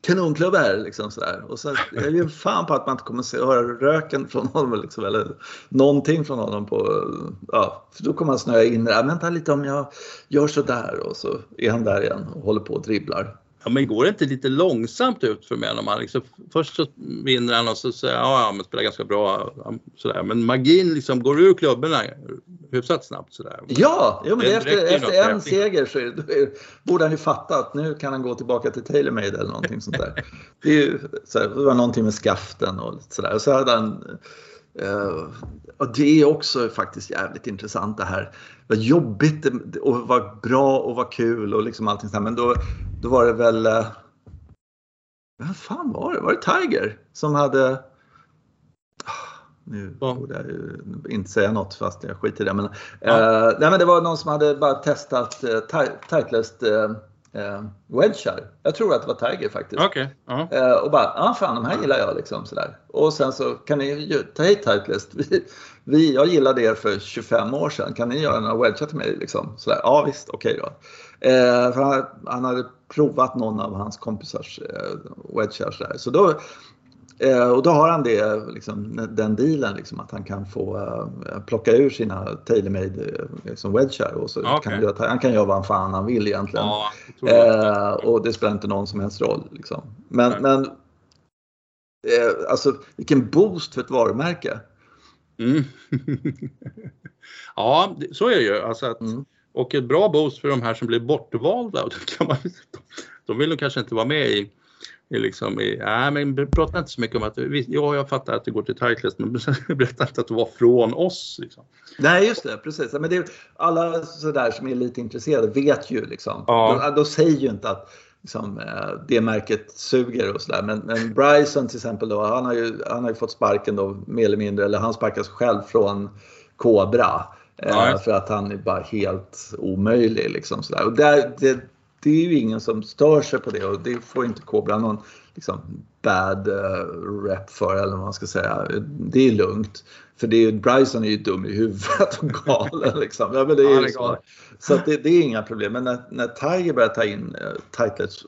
kanonklubb är liksom sådär. Och så jag ger fan på att man inte kommer se, höra röken från honom liksom, eller någonting från honom på, ja, för då kommer han snöa in där. Vänta lite om jag gör sådär och så är han där igen och håller på och dribblar. Ja, men går det inte lite långsamt ut för mig? Man liksom, först så vinner han och så säger ja, ja, men spelar ganska bra. Sådär. Men magin liksom går ur klubborna hyfsat snabbt. Sådär. Ja, jo, men efter, efter en seger så är borde han ju fatta att nu kan han gå tillbaka till TaylorMade eller någonting sånt där. Det, är ju, så det var någonting med skaften och sådär. Så hade han och det är också faktiskt jävligt intressant det här. Vad jobbigt och vad bra och vad kul och liksom allting sånt. Men då, då var det väl... Uh, vad fan var det? Var det Tiger som hade... Uh, nu borde jag ju inte säga något fast jag skiter i det. Men, ja. nej, men det var någon som hade bara testat uh, Titleist eh, wedgar. Jag tror att det var Tiger faktiskt. Okay. Uh-huh. Eh, och bara, ja ah, fan de här gillar jag liksom sådär. Och sen så kan ni ta hit Titleist. Vi, vi, jag gillade er för 25 år sedan. Kan ni göra några wedgar till mig? Liksom? Sådär. Ja visst, okej okay då. Eh, för han, han hade provat någon av hans kompisars eh, wedgar. Där. Så då Eh, och då har han det, liksom, den dealen liksom, att han kan få uh, plocka ur sina tailor-made uh, liksom wedgar och så okay. kan göra, han kan göra vad fan han vill egentligen. Ja, eh, och det spelar inte någon som helst roll. Liksom. Men, men eh, alltså vilken boost för ett varumärke. Mm. ja, så är det ju. Alltså att, mm. Och ett bra boost för de här som blir bortvalda. Kan man, de vill nog kanske inte vara med i liksom, nej, men prata inte så mycket om att, ja jag fattar att det går till Titleist men berätta inte att det var från oss. Liksom. Nej just det, precis. Men det, alla sådär som är lite intresserade vet ju liksom. Ja. De, de säger ju inte att liksom, eh, det märket suger och sådär. Men, men Bryson till exempel då, han har, ju, han har ju fått sparken då mer eller mindre, eller han sparkas själv från Cobra. Eh, ja. För att han är bara helt omöjlig. Liksom, sådär. Och där, det, det är ju ingen som stör sig på det och det får inte Kobra någon liksom, bad uh, rep för eller vad man ska säga. Det är lugnt. För det är, Bryson är ju dum i huvudet och galen. Liksom. Ja, men det är så så det, det, är inga problem. Men när, när Tiger börjar ta in uh, Titleist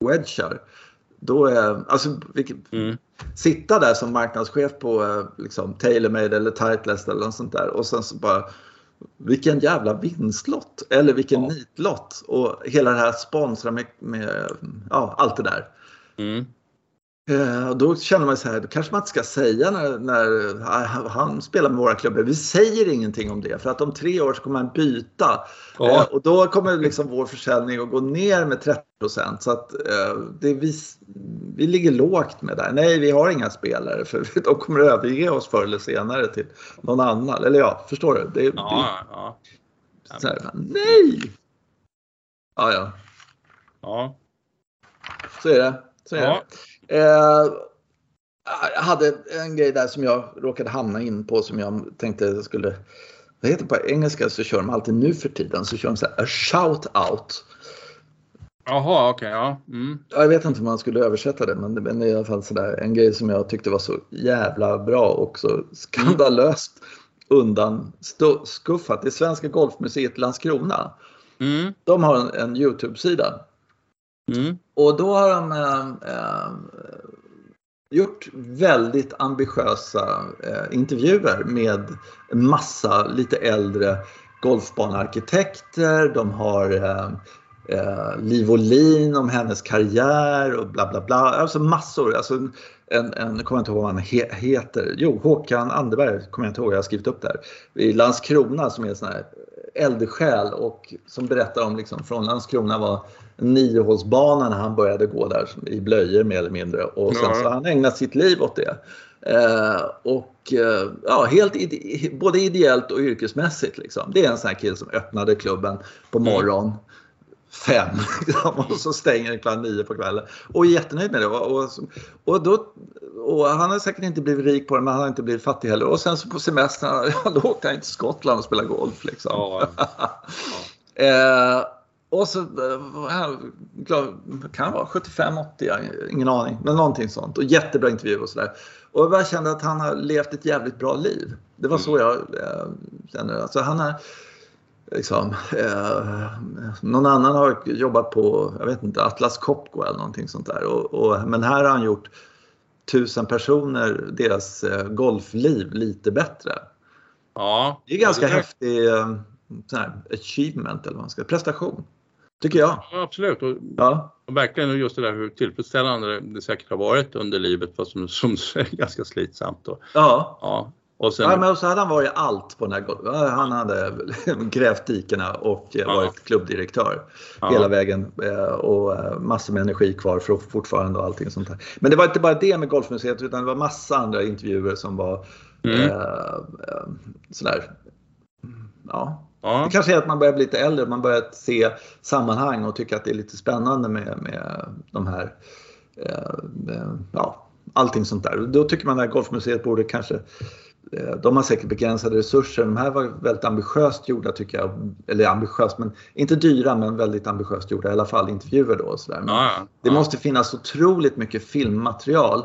wedgar då är, alltså, vilket, mm. sitta där som marknadschef på uh, liksom, TaylorMade eller Titleist eller något sånt där och sen så bara vilken jävla vinstlott eller vilken ja. nitlott och hela det här sponsra med, med ja, allt det där. Mm. Eh, då känner man så här, då kanske man inte ska säga när, när eh, han spelar med våra klubbar. Vi säger ingenting om det för att om tre år så kommer han byta. Ja. Eh, och då kommer liksom vår försäljning att gå ner med 30% Så att det, vi, vi ligger lågt med det Nej, vi har inga spelare för de kommer att överge oss förr eller senare till någon annan. Eller ja, förstår du? Det, ja, det, ja. Så här, nej! Ja, ja. Ja. Så är det. Så är ja. det. Eh, jag hade en grej där som jag råkade hamna in på som jag tänkte skulle vad heter på engelska så kör de alltid nu för tiden så kör de så här, a shout out. Jaha, okej, okay, ja. Mm. Jag vet inte hur man skulle översätta det men det är i alla fall sådär en grej som jag tyckte var så jävla bra och så skandalöst undan skuffat. Det är Svenska Golfmuseet Landskrona. Mm. De har en, en Youtube-sida Mm. Och då har de eh, eh, gjort väldigt ambitiösa eh, intervjuer med en massa lite äldre golfbanearkitekter. De har eh, eh, Liv Olin om hennes karriär och bla bla bla. Alltså massor. Alltså en, en, kommer jag inte ihåg vad han he, heter. Jo, Håkan Anderberg kommer jag inte ihåg, jag har skrivit upp där. I Landskrona som är en sån här eldsjäl och som berättar om liksom från Landskrona var niohålsbana när han började gå där i blöjor mer eller mindre och sen så har han ägnat sitt liv åt det. Eh, och eh, ja, helt ide både ideellt och yrkesmässigt. Liksom. Det är en sån här kille som öppnade klubben på mm. morgonen fem liksom, och så stänger den klockan nio på kvällen. Och är jättenöjd med det. Och, och, och, då, och han har säkert inte blivit rik på det men han har inte blivit fattig heller. Och sen så på semestern, då åkte han till Skottland och spelade golf. Liksom. Ja, ja. eh, och så eh, kan vara 75-80, ingen aning, men någonting sånt. Och jättebra intervju och sådär. Och jag bara kände att han har levt ett jävligt bra liv. Det var så mm. jag eh, kände. Alltså han har, liksom, eh, någon annan har jobbat på, jag vet inte, Atlas Copco eller någonting sånt där. Och, och, men här har han gjort tusen personer, deras eh, golfliv lite bättre. Ja. Det är ganska det är... häftig eh, sån här achievement eller vad man ska prestation. Tycker jag. Ja, absolut. Och, ja. verkligen just det där hur tillfredsställande det säkert har varit under livet fast som, som är ganska slitsamt. Då. Ja. ja. Och sen... ja, men så hade han varit allt på den här Han hade grävt dikena och ja. varit klubbdirektör ja. hela vägen och massor med energi kvar för fortfarande och allting sånt där. Men det var inte bara det med Golfmuseet utan det var massa andra intervjuer som var mm. eh, sådär, ja, Ja. Det kanske är att man börjar bli lite äldre, man börjar se sammanhang och tycka att det är lite spännande med, med de här, eh, ja, allting sånt där. Då tycker man att Golfmuseet borde kanske eh, de har säkert begränsade resurser. De här var väldigt ambitiöst gjorda tycker jag. Eller ambitiöst, men inte dyra men väldigt ambitiöst gjorda. I alla fall intervjuer då. Och så där. Ja, ja. Det måste finnas otroligt mycket filmmaterial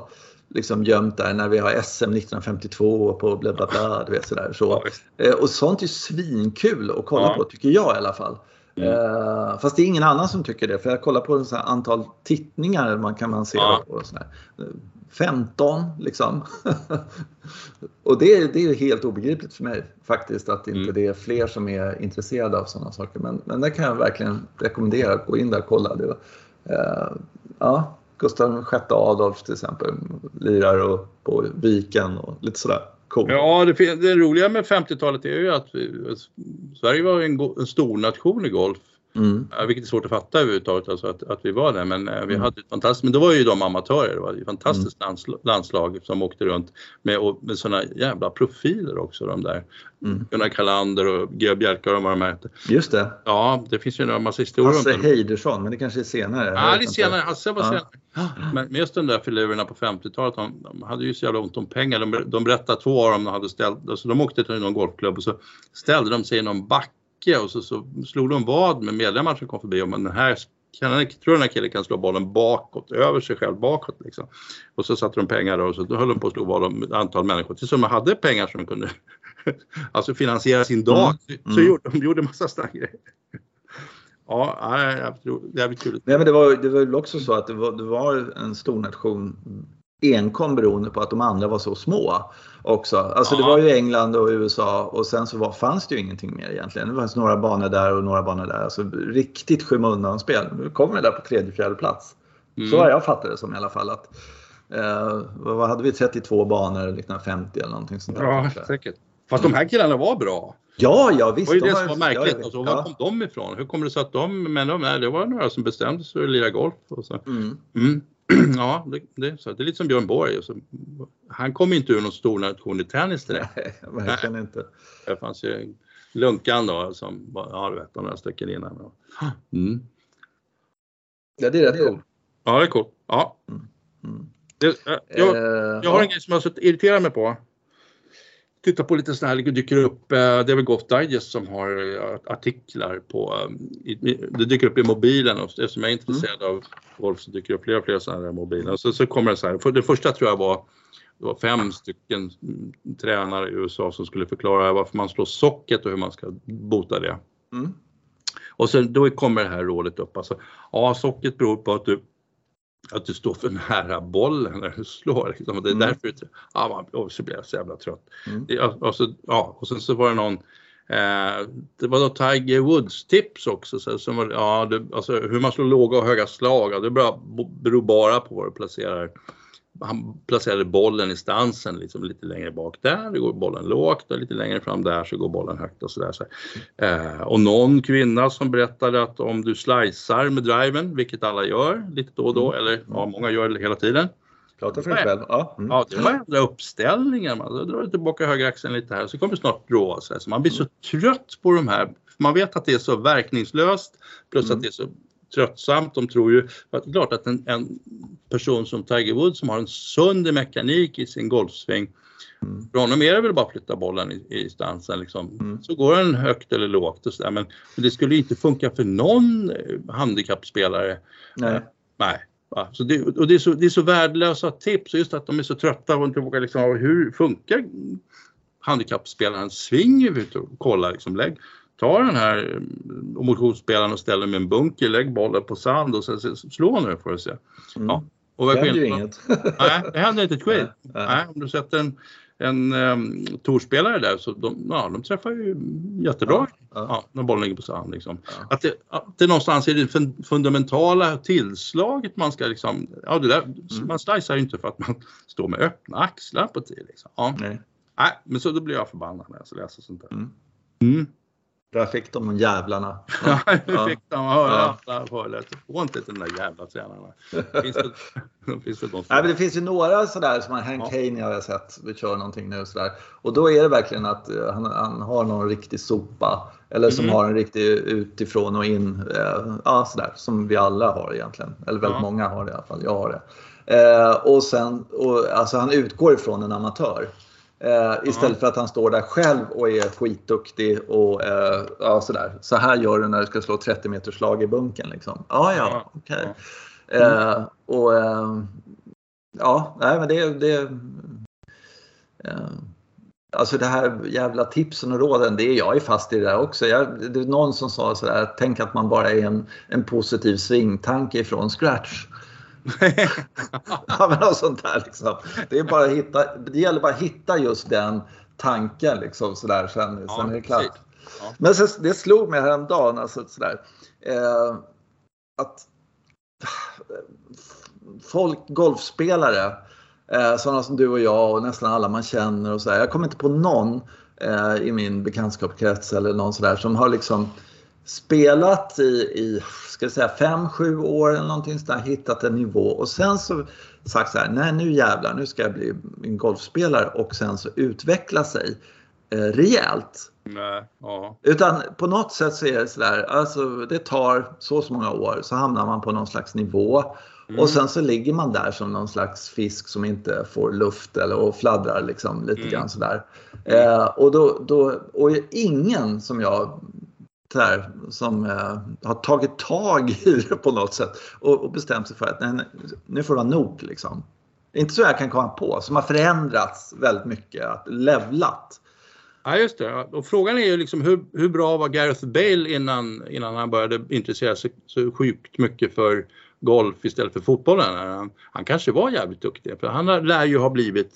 liksom gömt där när vi har SM 1952 på bla bla bla. Du vet, sådär, så. Eh, och sånt är svinkul att kolla ja. på tycker jag i alla fall. Mm. Uh, fast det är ingen annan som tycker det för jag kollar på så antal tittningar man kan man se ja. på. Sådär. 15 liksom. och det är, det är helt obegripligt för mig faktiskt att inte mm. det är fler som är intresserade av sådana saker. Men, men det kan jag verkligen rekommendera att gå in där och kolla. Det. Uh, ja, Gustav VI Adolf till exempel lirar och på Viken och lite sådär. Cool. Ja, det, det roliga med 50-talet är ju att vi, Sverige var en, en stor nation i golf Mm. Vilket är svårt att fatta överhuvudtaget, alltså att, att vi var där. Men eh, vi mm. hade ett fantastiskt, men då var ju de amatörer. Det var ett fantastiskt mm. landslag som åkte runt med, med sådana jävla profiler också de där. Mm. Gunnar Kalander och G. Bjälkar och vad de hette. Just det. Ja, det finns ju en massa historier Hasse Heidersson, men det kanske är senare? Ja, är senare. Hasse var ja. senare. Men just de där filurerna på 50-talet, de, de, hade ju så jävla ont om pengar. De, de berättade två av dem de hade ställt, alltså de åkte till någon golfklubb och så ställde de sig i någon back backe och så, så slog de vad med medlemmar som kom förbi om den här kan, tror den här killen kan slå bollen bakåt, över sig själv bakåt liksom. Och så satte de pengar och så höll de på att slå vad om ett antal människor tills de hade pengar som de kunde alltså finansiera sin dag. Mm. Så mm. gjorde de gjorde massa sådana grejer. Ja, jävligt kul. Nej, men det var, det var också så att det var, det var en stor nation enkom beroende på att de andra var så små också. Alltså ja. det var ju England och USA och sen så var, fanns det ju ingenting mer egentligen. Det fanns några banor där och några banor där. Alltså riktigt skymundanspel. Nu kommer vi där på tredje, fjärde plats. Mm. Så har jag fattat det som i alla fall. Att, eh, vad hade vi, 32 banor 1950 eller någonting sånt där. Ja, säkert. Fast de här killarna var bra. Ja, ja visst. Det var ju det som var märkligt. Ja, alltså, var ja. kom de ifrån? Hur kommer det sig att de, men de, nej, det var några som bestämde sig för att lira golf. Och så. Mm. Mm. Ja, det, det, så. det är lite som Björn Borg. Så, han kom inte ur någon stor nation i tennis direkt. Nej, verkligen Nej. inte. Det fanns ju Lunkan då som ja du vet, några stycken innan. Mm. Ja, det är rätt coolt. Ja, det är coolt. Ja. Mm. Mm. Det, jag, jag, jag, har en grej som jag har irriterat mig på tittar på lite sådana här, det dyker upp, eh, det är väl Golf Digest som har eh, artiklar på, eh, det dyker upp i mobilen och eftersom jag är intresserad mm. av golf så dyker det upp fler och fler sådana här mobiler. Så, så kommer det så här, för det första tror jag var det var fem stycken tränare i USA som skulle förklara varför man slår socket och hur man ska bota det. Mm. Och sen då kommer det här rådet upp. Alltså, ja, socket beror på att du att du står för nära bollen när du slår. Liksom. Det är mm. därför det, ja, man, så blir jag så jävla trött. Mm. och, så, ja, och sen så var det någon eh, det var då Tiger Woods tips också. Så, som var, ja, det, alltså, hur man slår låga och höga slag, ja, det beror bara på var du placerar han placerade bollen i stansen liksom lite längre bak där, går bollen lågt och lite längre fram där så går bollen högt och sådär. Så. Eh, och någon kvinna som berättade att om du slicear med driven, vilket alla gör lite då och då, mm. eller ja, många gör det hela tiden. Prata för dig själv. Ja, mm. ja, det var ändra uppställningar. Man drar tillbaka högeraxeln lite här så kommer snart drå sig. Så man blir så trött på de här. Man vet att det är så verkningslöst plus mm. att det är så tröttsamt. De tror ju att klart att en, en, person som Tiger Woods som har en sund mekanik i sin golfsving Mm. För honom är det väl bara att flytta bollen i, i stansen liksom. Mm. Så går den högt eller lågt och sådär. Men, men, det skulle inte funka för någon eh, handikappspelare. Nej. Uh, nej. Så det, och det är, så, det är så värdelösa tips, just att de är så trötta och inte vågar liksom, hur funkar handikappspelarens sving? Kolla liksom, lägg, ta den här eh, motionsspelaren och ställ den med en bunker, lägg bollen på sand och sen slå nu får du se. Mm. Ja. Och det händer ju inget. nej, det händer inte ett skit. Nej, nej. om du sätter en, en um, torspelare där så de, ja, de träffar ju jättebra ja, ja. ja när bollen ligger på sand. Liksom. Att, det, att det någonstans är det fundamentala tillslaget man ska liksom, ja det där, mm. man slicear ju inte för att man står med öppna axlar på tid. Liksom. Ja. Nej. Nej, men så då blir jag förbannad när jag läser sånt där. Mm. Mm. Där fick de jävlarna. Ja, ja. fick de höra ja. Få inte den där jävla tränarna. Finns det, finns det, Nej, men det finns ju några sådär som Hank ja. Haney har jag sett vi kör någonting nu sådär. Och då är det verkligen att uh, han, han, har någon riktig sopa. Eller som mm. har en riktig utifrån och in. Uh, ja sådär som vi alla har egentligen. Eller väldigt ja. många har det i alla fall. Jag har det. Uh, och sen, och, alltså han utgår ifrån en amatör. Eh, istället för att han står där själv och är skitduktig och eh, ja, sådär. Så här gör du när du ska slå 30 meters slag i bunken. Liksom. Ah, ja, okej. Okay. Mm. Eh, och eh, ja, nej men det, det eh, Alltså det här jävla tipsen och råden, det är jag är fast i det där också. Jag, det är någon som sa sådär, tänk att man bara är en, en positiv svingtanke ifrån scratch. ja, men något sånt där liksom. Det, är bara att hitta, det gäller bara att hitta just den tanken liksom sådär. Sen, ja, sen är det klart. Ja. Men så, det slog mig häromdagen alltså sådär. Eh, att folk, golfspelare, eh, sådana som du och jag och nästan alla man känner och sådär. Jag kommer inte på någon eh, i min bekantskapskrets eller någon sådär som har liksom spelat i, i ska säga, fem, sju år eller någonting sådär, hittat en nivå och sen så sagt så här, nej nu jävlar, nu ska jag bli en golfspelare och sen så utveckla sig eh, rejält. Nej, ja. Utan på något sätt så är det sådär, alltså det tar så och så många år så hamnar man på någon slags nivå mm. och sen så ligger man där som någon slags fisk som inte får luft eller och fladdrar liksom lite mm. grann sådär. Eh, och, då, då, och ingen som jag här, som eh, har tagit tag i det på något sätt och, och bestämt sig för att nej, nu får det vara nog. Liksom. Det är inte så jag kan komma på, som har förändrats väldigt mycket, att levlat. Ja just det. Och frågan är ju liksom hur, hur bra var Gareth Bale innan, innan han började intressera sig så sjukt mycket för golf istället för fotbollen. Han, han kanske var jävligt duktig för han lär ju ha blivit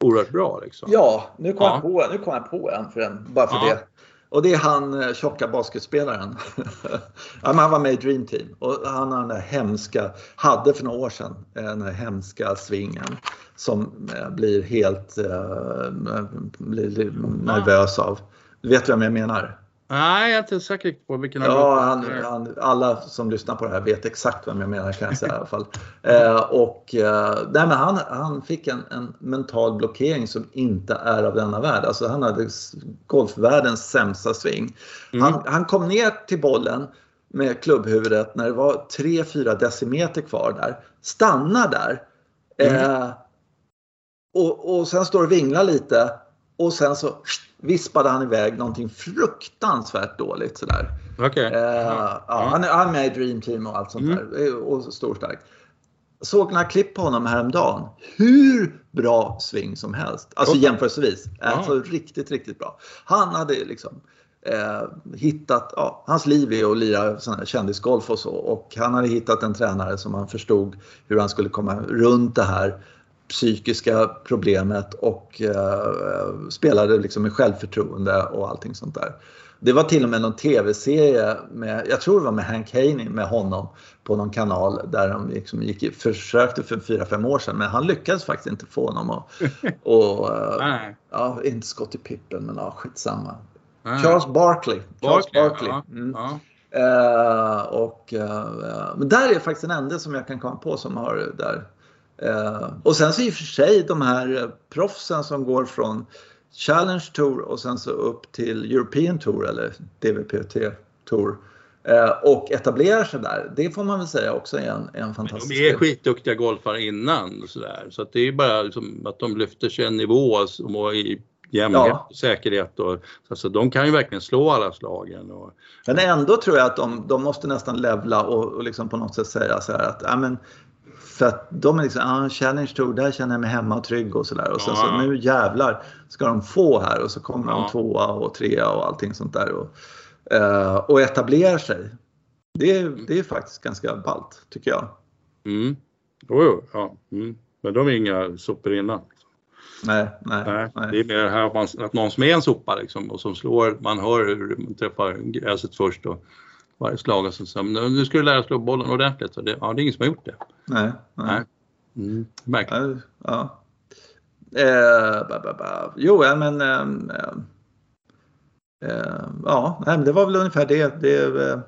oerhört bra. Liksom. Ja, nu kom, ja. Jag, på, nu kom jag på en för en, bara för ja. det. Och det är han eh, tjocka basketspelaren. han var med i Dream Team och han har den där hemska, hade för några år sedan, eh, den där hemska svingen som eh, blir helt blir nervös av. Du vet vem jag menar? Nej, jag är inte säker på vilken Ja, han, han, alla som lyssnar på det här vet exakt vem jag menar kan jag säga i alla fall. Eh, och, eh, nej, men han, han fick en, en, mental blockering som inte är av denna värld. Alltså, han hade golfvärldens sämsta sving. Mm. Han, han kom ner till bollen med klubbhuvudet när det var 3-4 decimeter kvar där. Stannar där. Mm. Eh, och, och sen står och vinglar lite och sen så vispade han iväg någonting fruktansvärt dåligt sådär. Okay. Eh, ja, han, är, han är med i Dream Team och allt sånt mm. där. Eh, och stor stark. Såg några klipp på honom häromdagen. Hur bra sving som helst. Alltså okay. jämförelsevis. Alltså riktigt, riktigt bra. Han hade liksom eh, hittat, ja, hans liv är att lira sån här kändisgolf och så. Och han hade hittat en tränare som han förstod hur han skulle komma runt det här psykiska problemet och eh, spelade liksom med självförtroende och allting sånt där. Det var till och med någon tv-serie, med, jag tror det var med Hank Haney med honom på någon kanal där de liksom gick, försökte för 4-5 år sedan men han lyckades faktiskt inte få honom att... och, uh, ja, inte Scottie Pippen men ja, skitsamma. Nej. Charles Barkley. Charles Barkley. Barkley. Mm. ja. Uh, och, uh, men där är faktiskt den enda som jag kan komma på som har där Eh, och sen så i och för sig de här eh, proffsen som går från Challenge Tour och sen så upp till European Tour eller DVPT Tour eh, och etablerar sig där. Det får man väl säga också är en, en fantastisk... de är skitduktiga golfare innan och sådär. Så att det är bara liksom att de lyfter sig en nivå som i jämnhet ja. och säkerhet. Och, alltså, de kan ju verkligen slå alla slagen. Och, men ändå tror jag att de, de måste nästan levla och, och liksom på något sätt säga så här att men, för att de är liksom, ah, Challenge Tour, där känner jag mig hemma och trygg och sådär. Och sen ja. så nu jävlar ska de få här och så kommer ja. de tvåa och trea och allting sånt där. Och, uh, och etablerar sig. Det, det är faktiskt ganska ballt tycker jag. Mm. Jo, jo, ja. Mm. Men de är inga sopor innan. Nej, nej, Nej, nej. Det är mer här att, man, att någon som är en sopa liksom, och som slår, man hör hur man träffar gräset först och varje slag och så, så nu ska du lära dig slå bollen ordentligt. Och det, ja, det är ingen som har gjort det. nej, nej. Mm, märkligt. Ja. Eh, ba, ba, ba. Jo, ja, men ehm, ehm, eh, ja, nej, men det var väl ungefär det, det eh,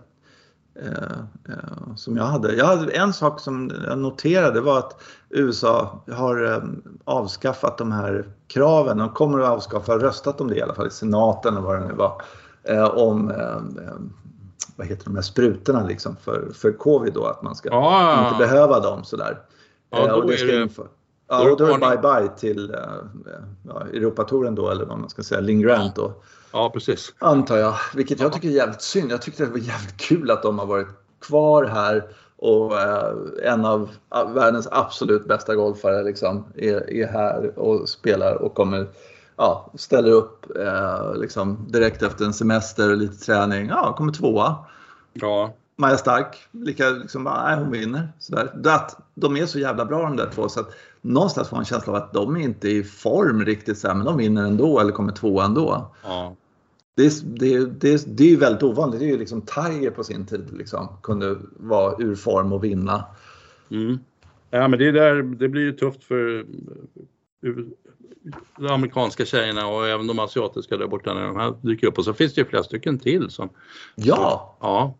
eh, eh, som jag hade. Jag hade. En sak som jag noterade var att USA har eh, avskaffat de här kraven. De kommer att avskaffa, röstat om det i alla fall i senaten eller vad det nu var. Eh, om eh, eh, vad heter de här sprutorna liksom för, för covid då, att man ska Ja, inte behöva dem sådär. Ja, Eh, då och det är ska det- inför- då Ja, är och då är det det bye-bye till eh, ja, Europatouren då, eller vad man ska säga, Linn Grant då, ja, precis. antar jag. Vilket jag tycker är jävligt synd. Jag tyckte det var jävligt kul att de har varit kvar här och eh, en av ah, världens absolut bästa golfare liksom är, är här och spelar och kommer Ja, ställer upp eh, liksom direkt efter en semester och lite träning. Ja, kommer tvåa. Ja, Maja Stark, lika liksom, nej, hon vinner. Sådär. Att de är så jävla bra de där två så att någonstans får man en känsla av att de är inte i form riktigt så här, men de vinner ändå eller kommer tvåa ändå. ja. Det är, det, är, det, är, det är väldigt ovanligt. Det är ju liksom Tiger på sin tid liksom, kunde vara ur form och vinna. Mm. Ja, men det, är där, det blir ju tufft för de amerikanska tjejerna och även de asiatiska där borta när de här dyker upp. Och så finns det ju flera stycken till som, Ja, ja,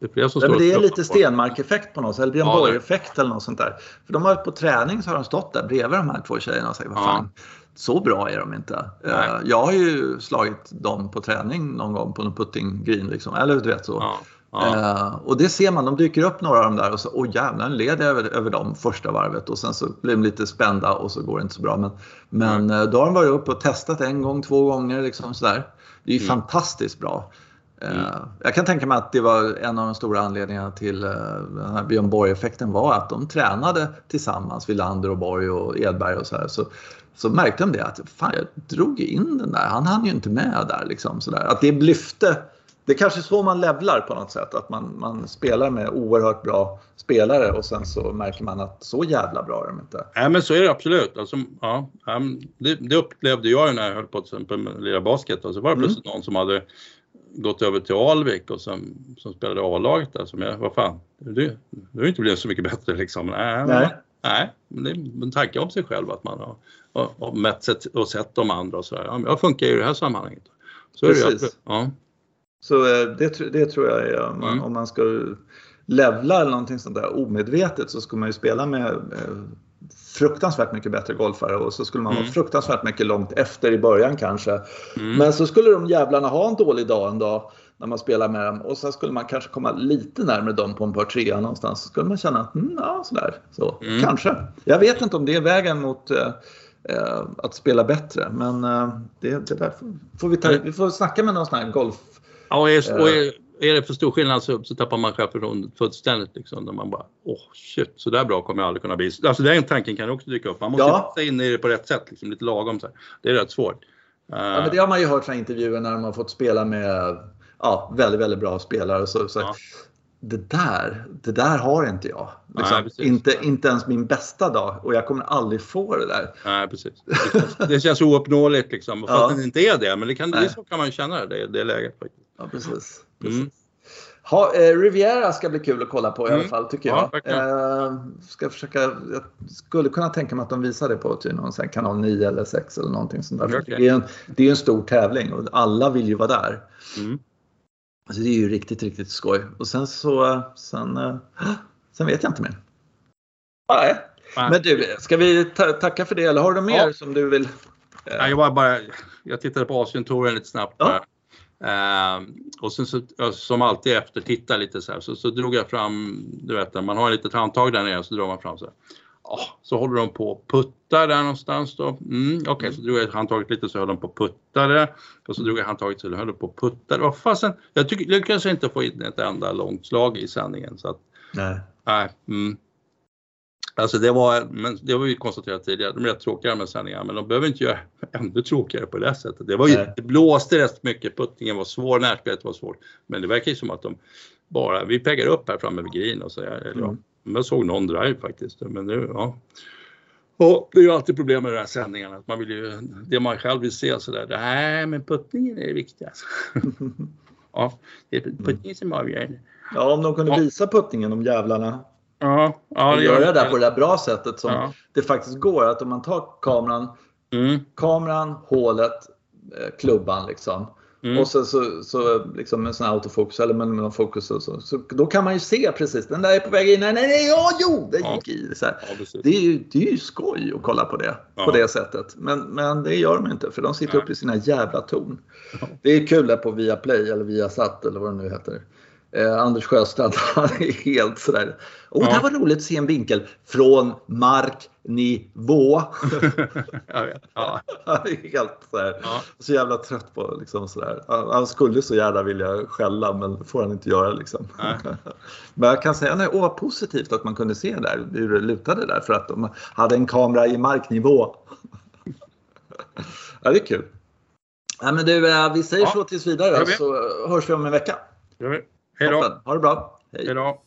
det är flera som ja men det är lite. Stenmark-effekt på något sätt. Eller Björn Ja, Borg-effekt eller något sånt där. För de har varit på träning så har de stått där bredvid de här två tjejerna och sagt, vad Ja. fan, så bra är de inte. Nej. Eh, Jag har ju slagit dem på träning någon gång på någon putting green liksom. Eller du vet så. Ja, ja, Eh, och det ser man, de dyker upp några av dem där och så, åh jävlar, nu leder jag över, över dem första varvet och sen så blir de lite spända och så går det inte så bra. Men, men eh, då har de varit uppe och testat en gång, två gånger liksom sådär. Det är ju Mm. fantastiskt bra. Eh, Mm. Jag kan tänka mig att det var en av de stora anledningarna till den här Björn Borg-effekten var att de tränade tillsammans, Wilander och Borg och Edberg och så här. Så, så märkte de det att fan, jag drog in den där, han hann ju inte med där liksom sådär. Att det lyfte det är kanske så man levlar på något sätt. Att man, man spelar med oerhört bra spelare och sen så märker man att så jävla bra är de inte. Nej men så är det absolut. Alltså, ja, det, det upplevde jag när jag höll på till exempel med lira basket. Och så var det Mm. plötsligt någon som hade gått över till Alvik och som, som spelade A-laget där. Som jag, vad fan, du, du har inte blivit så mycket bättre liksom. Nej, Nej. nej men det är en tanke om sig själv att man har, har, har mätt sett, och sett de andra och sådär. Ja, men jag funkar ju i det här sammanhanget. Så är det ju. Precis. absolut. Ja. Så eh, det, det tror jag är om man, Mm. om man ska levla eller någonting sånt där omedvetet så ska man ju spela med eh, fruktansvärt mycket bättre golfare och så skulle man vara Mm. fruktansvärt mycket långt efter i början kanske. Mm. Men så skulle de jävlarna ha en dålig dag en dag när man spelar med dem och sen skulle man kanske komma lite närmare dem på en par trea någonstans. Så skulle man känna att mm, ja, sådär. Så, Mm. Kanske. Jag vet inte om det är vägen mot eh, eh, att spela bättre men eh, det, det där får- får vi, ta, vi får snacka med någon sån här golf Ja, och är, Eh. och är, är det för stor skillnad så, så tappar man självförtroendet fullständigt. Liksom, där man bara, åh shit, så där bra kommer jag aldrig kunna bli. Alltså den tanken kan också dyka upp. Man måste Ja. sätta in i det på rätt sätt, liksom, lite lagom. Så här. Det är rätt svårt. Eh, Ja, men det har man ju hört från intervjuer när de har fått spela med ja, väldigt, väldigt bra spelare. Så, så, Ja. det, där, det där har inte jag. Liksom, Nej, inte, inte ens min bästa dag och jag kommer aldrig få det där. Nej, precis. Det känns, det känns ouppnåeligt liksom. Fast Ja. det inte är det. Men det kan, det, så kan man känna det, det läget. Faktiskt. Ja, precis. precis. Mm. Ha, eh, Riviera ska bli kul att kolla på i Mm. alla fall tycker Ja, jag. verkligen. eh, ska försöka, jag skulle kunna tänka mig att de visar det på typ någon sån kanal 9 eller 6 eller någonting sånt där. Okej. Det, är en, det är en stor tävling och alla vill ju vara där. Mm. Alltså det är ju riktigt, riktigt skoj. Och sen så, sen, eh, sen vet jag inte mer. Nej. Nej. Men du, ska vi ta tacka för det eller har du mer Ja. som du vill? eh, Nej, jag, bara, jag tittade på Asientouren lite snabbt. Ja. Ehm, och sen så, som alltid efter titta lite så här, så, så drog jag fram, du vet man har ett litet handtag där nere så drar man fram så här. Ja, så håller de på och puttar där någonstans då. Mm, Okej, så drog jag handtaget lite så höll de på och puttade. Och så drog jag handtaget så höll de på och puttade. Vad fasen, jag tycker, lyckades inte få in ett enda långt slag i sändningen. Så att, Nej. nej. Mm. Alltså det var, men det var ju konstaterat tidigare, de är rätt tråkiga med sändningar men de behöver inte göra ännu tråkigare på det sättet. Det, var ju, det blåste rätt mycket, puttningen var svår, närspelet var svårt. Men det verkar ju som att de bara, vi peggar upp här framme vid green och så. Eller, ja, Mm. jag såg någon drive faktiskt. Men nu, ja. Och det är ju alltid problem med de här sändningarna. Att man vill ju, det man själv vill se sådär. Nej, men puttningen är det viktigaste. ja, det är puttningen som avgör. Ja, om de kunde Ja. visa puttningen, de jävlarna. Ja, ja och göra det där på det där bra sättet som Ja. det faktiskt går. Att om man tar kameran, Mm, kameran, hålet, eh, klubban liksom. mm. Och så, så, så liksom en sån här autofokus eller med någon fokus så, så. Då kan man ju se precis, den där är på väg in. Nej, nej, nej, ja, jo, Ja. gick i. Så. Ja. Det är, ju, det är ju skoj att kolla på det Ja. på det sättet. Men, men det gör de inte för de sitter Nej. uppe i sina jävla torn. Det är kul där på Viaplay eller Viasat eller vad det nu heter. Eh, Anders Sjöstrand, han är helt sådär. Åh, det här var roligt att se en vinkel från marknivå. Ja. Är helt sådär. Ja. Så jävla trött på liksom sådär. Han, han skulle så gärna vilja skälla men får han inte göra liksom. Men jag kan säga, nej, åh vad positivt att man kunde se där hur det lutade där för att de hade en kamera i marknivå. ja, det är kul. Ja, men du, eh, vi säger Ja, så tills vidare så hörs vi om en vecka. Gör vi. Hej då! Ha det bra! Hej då!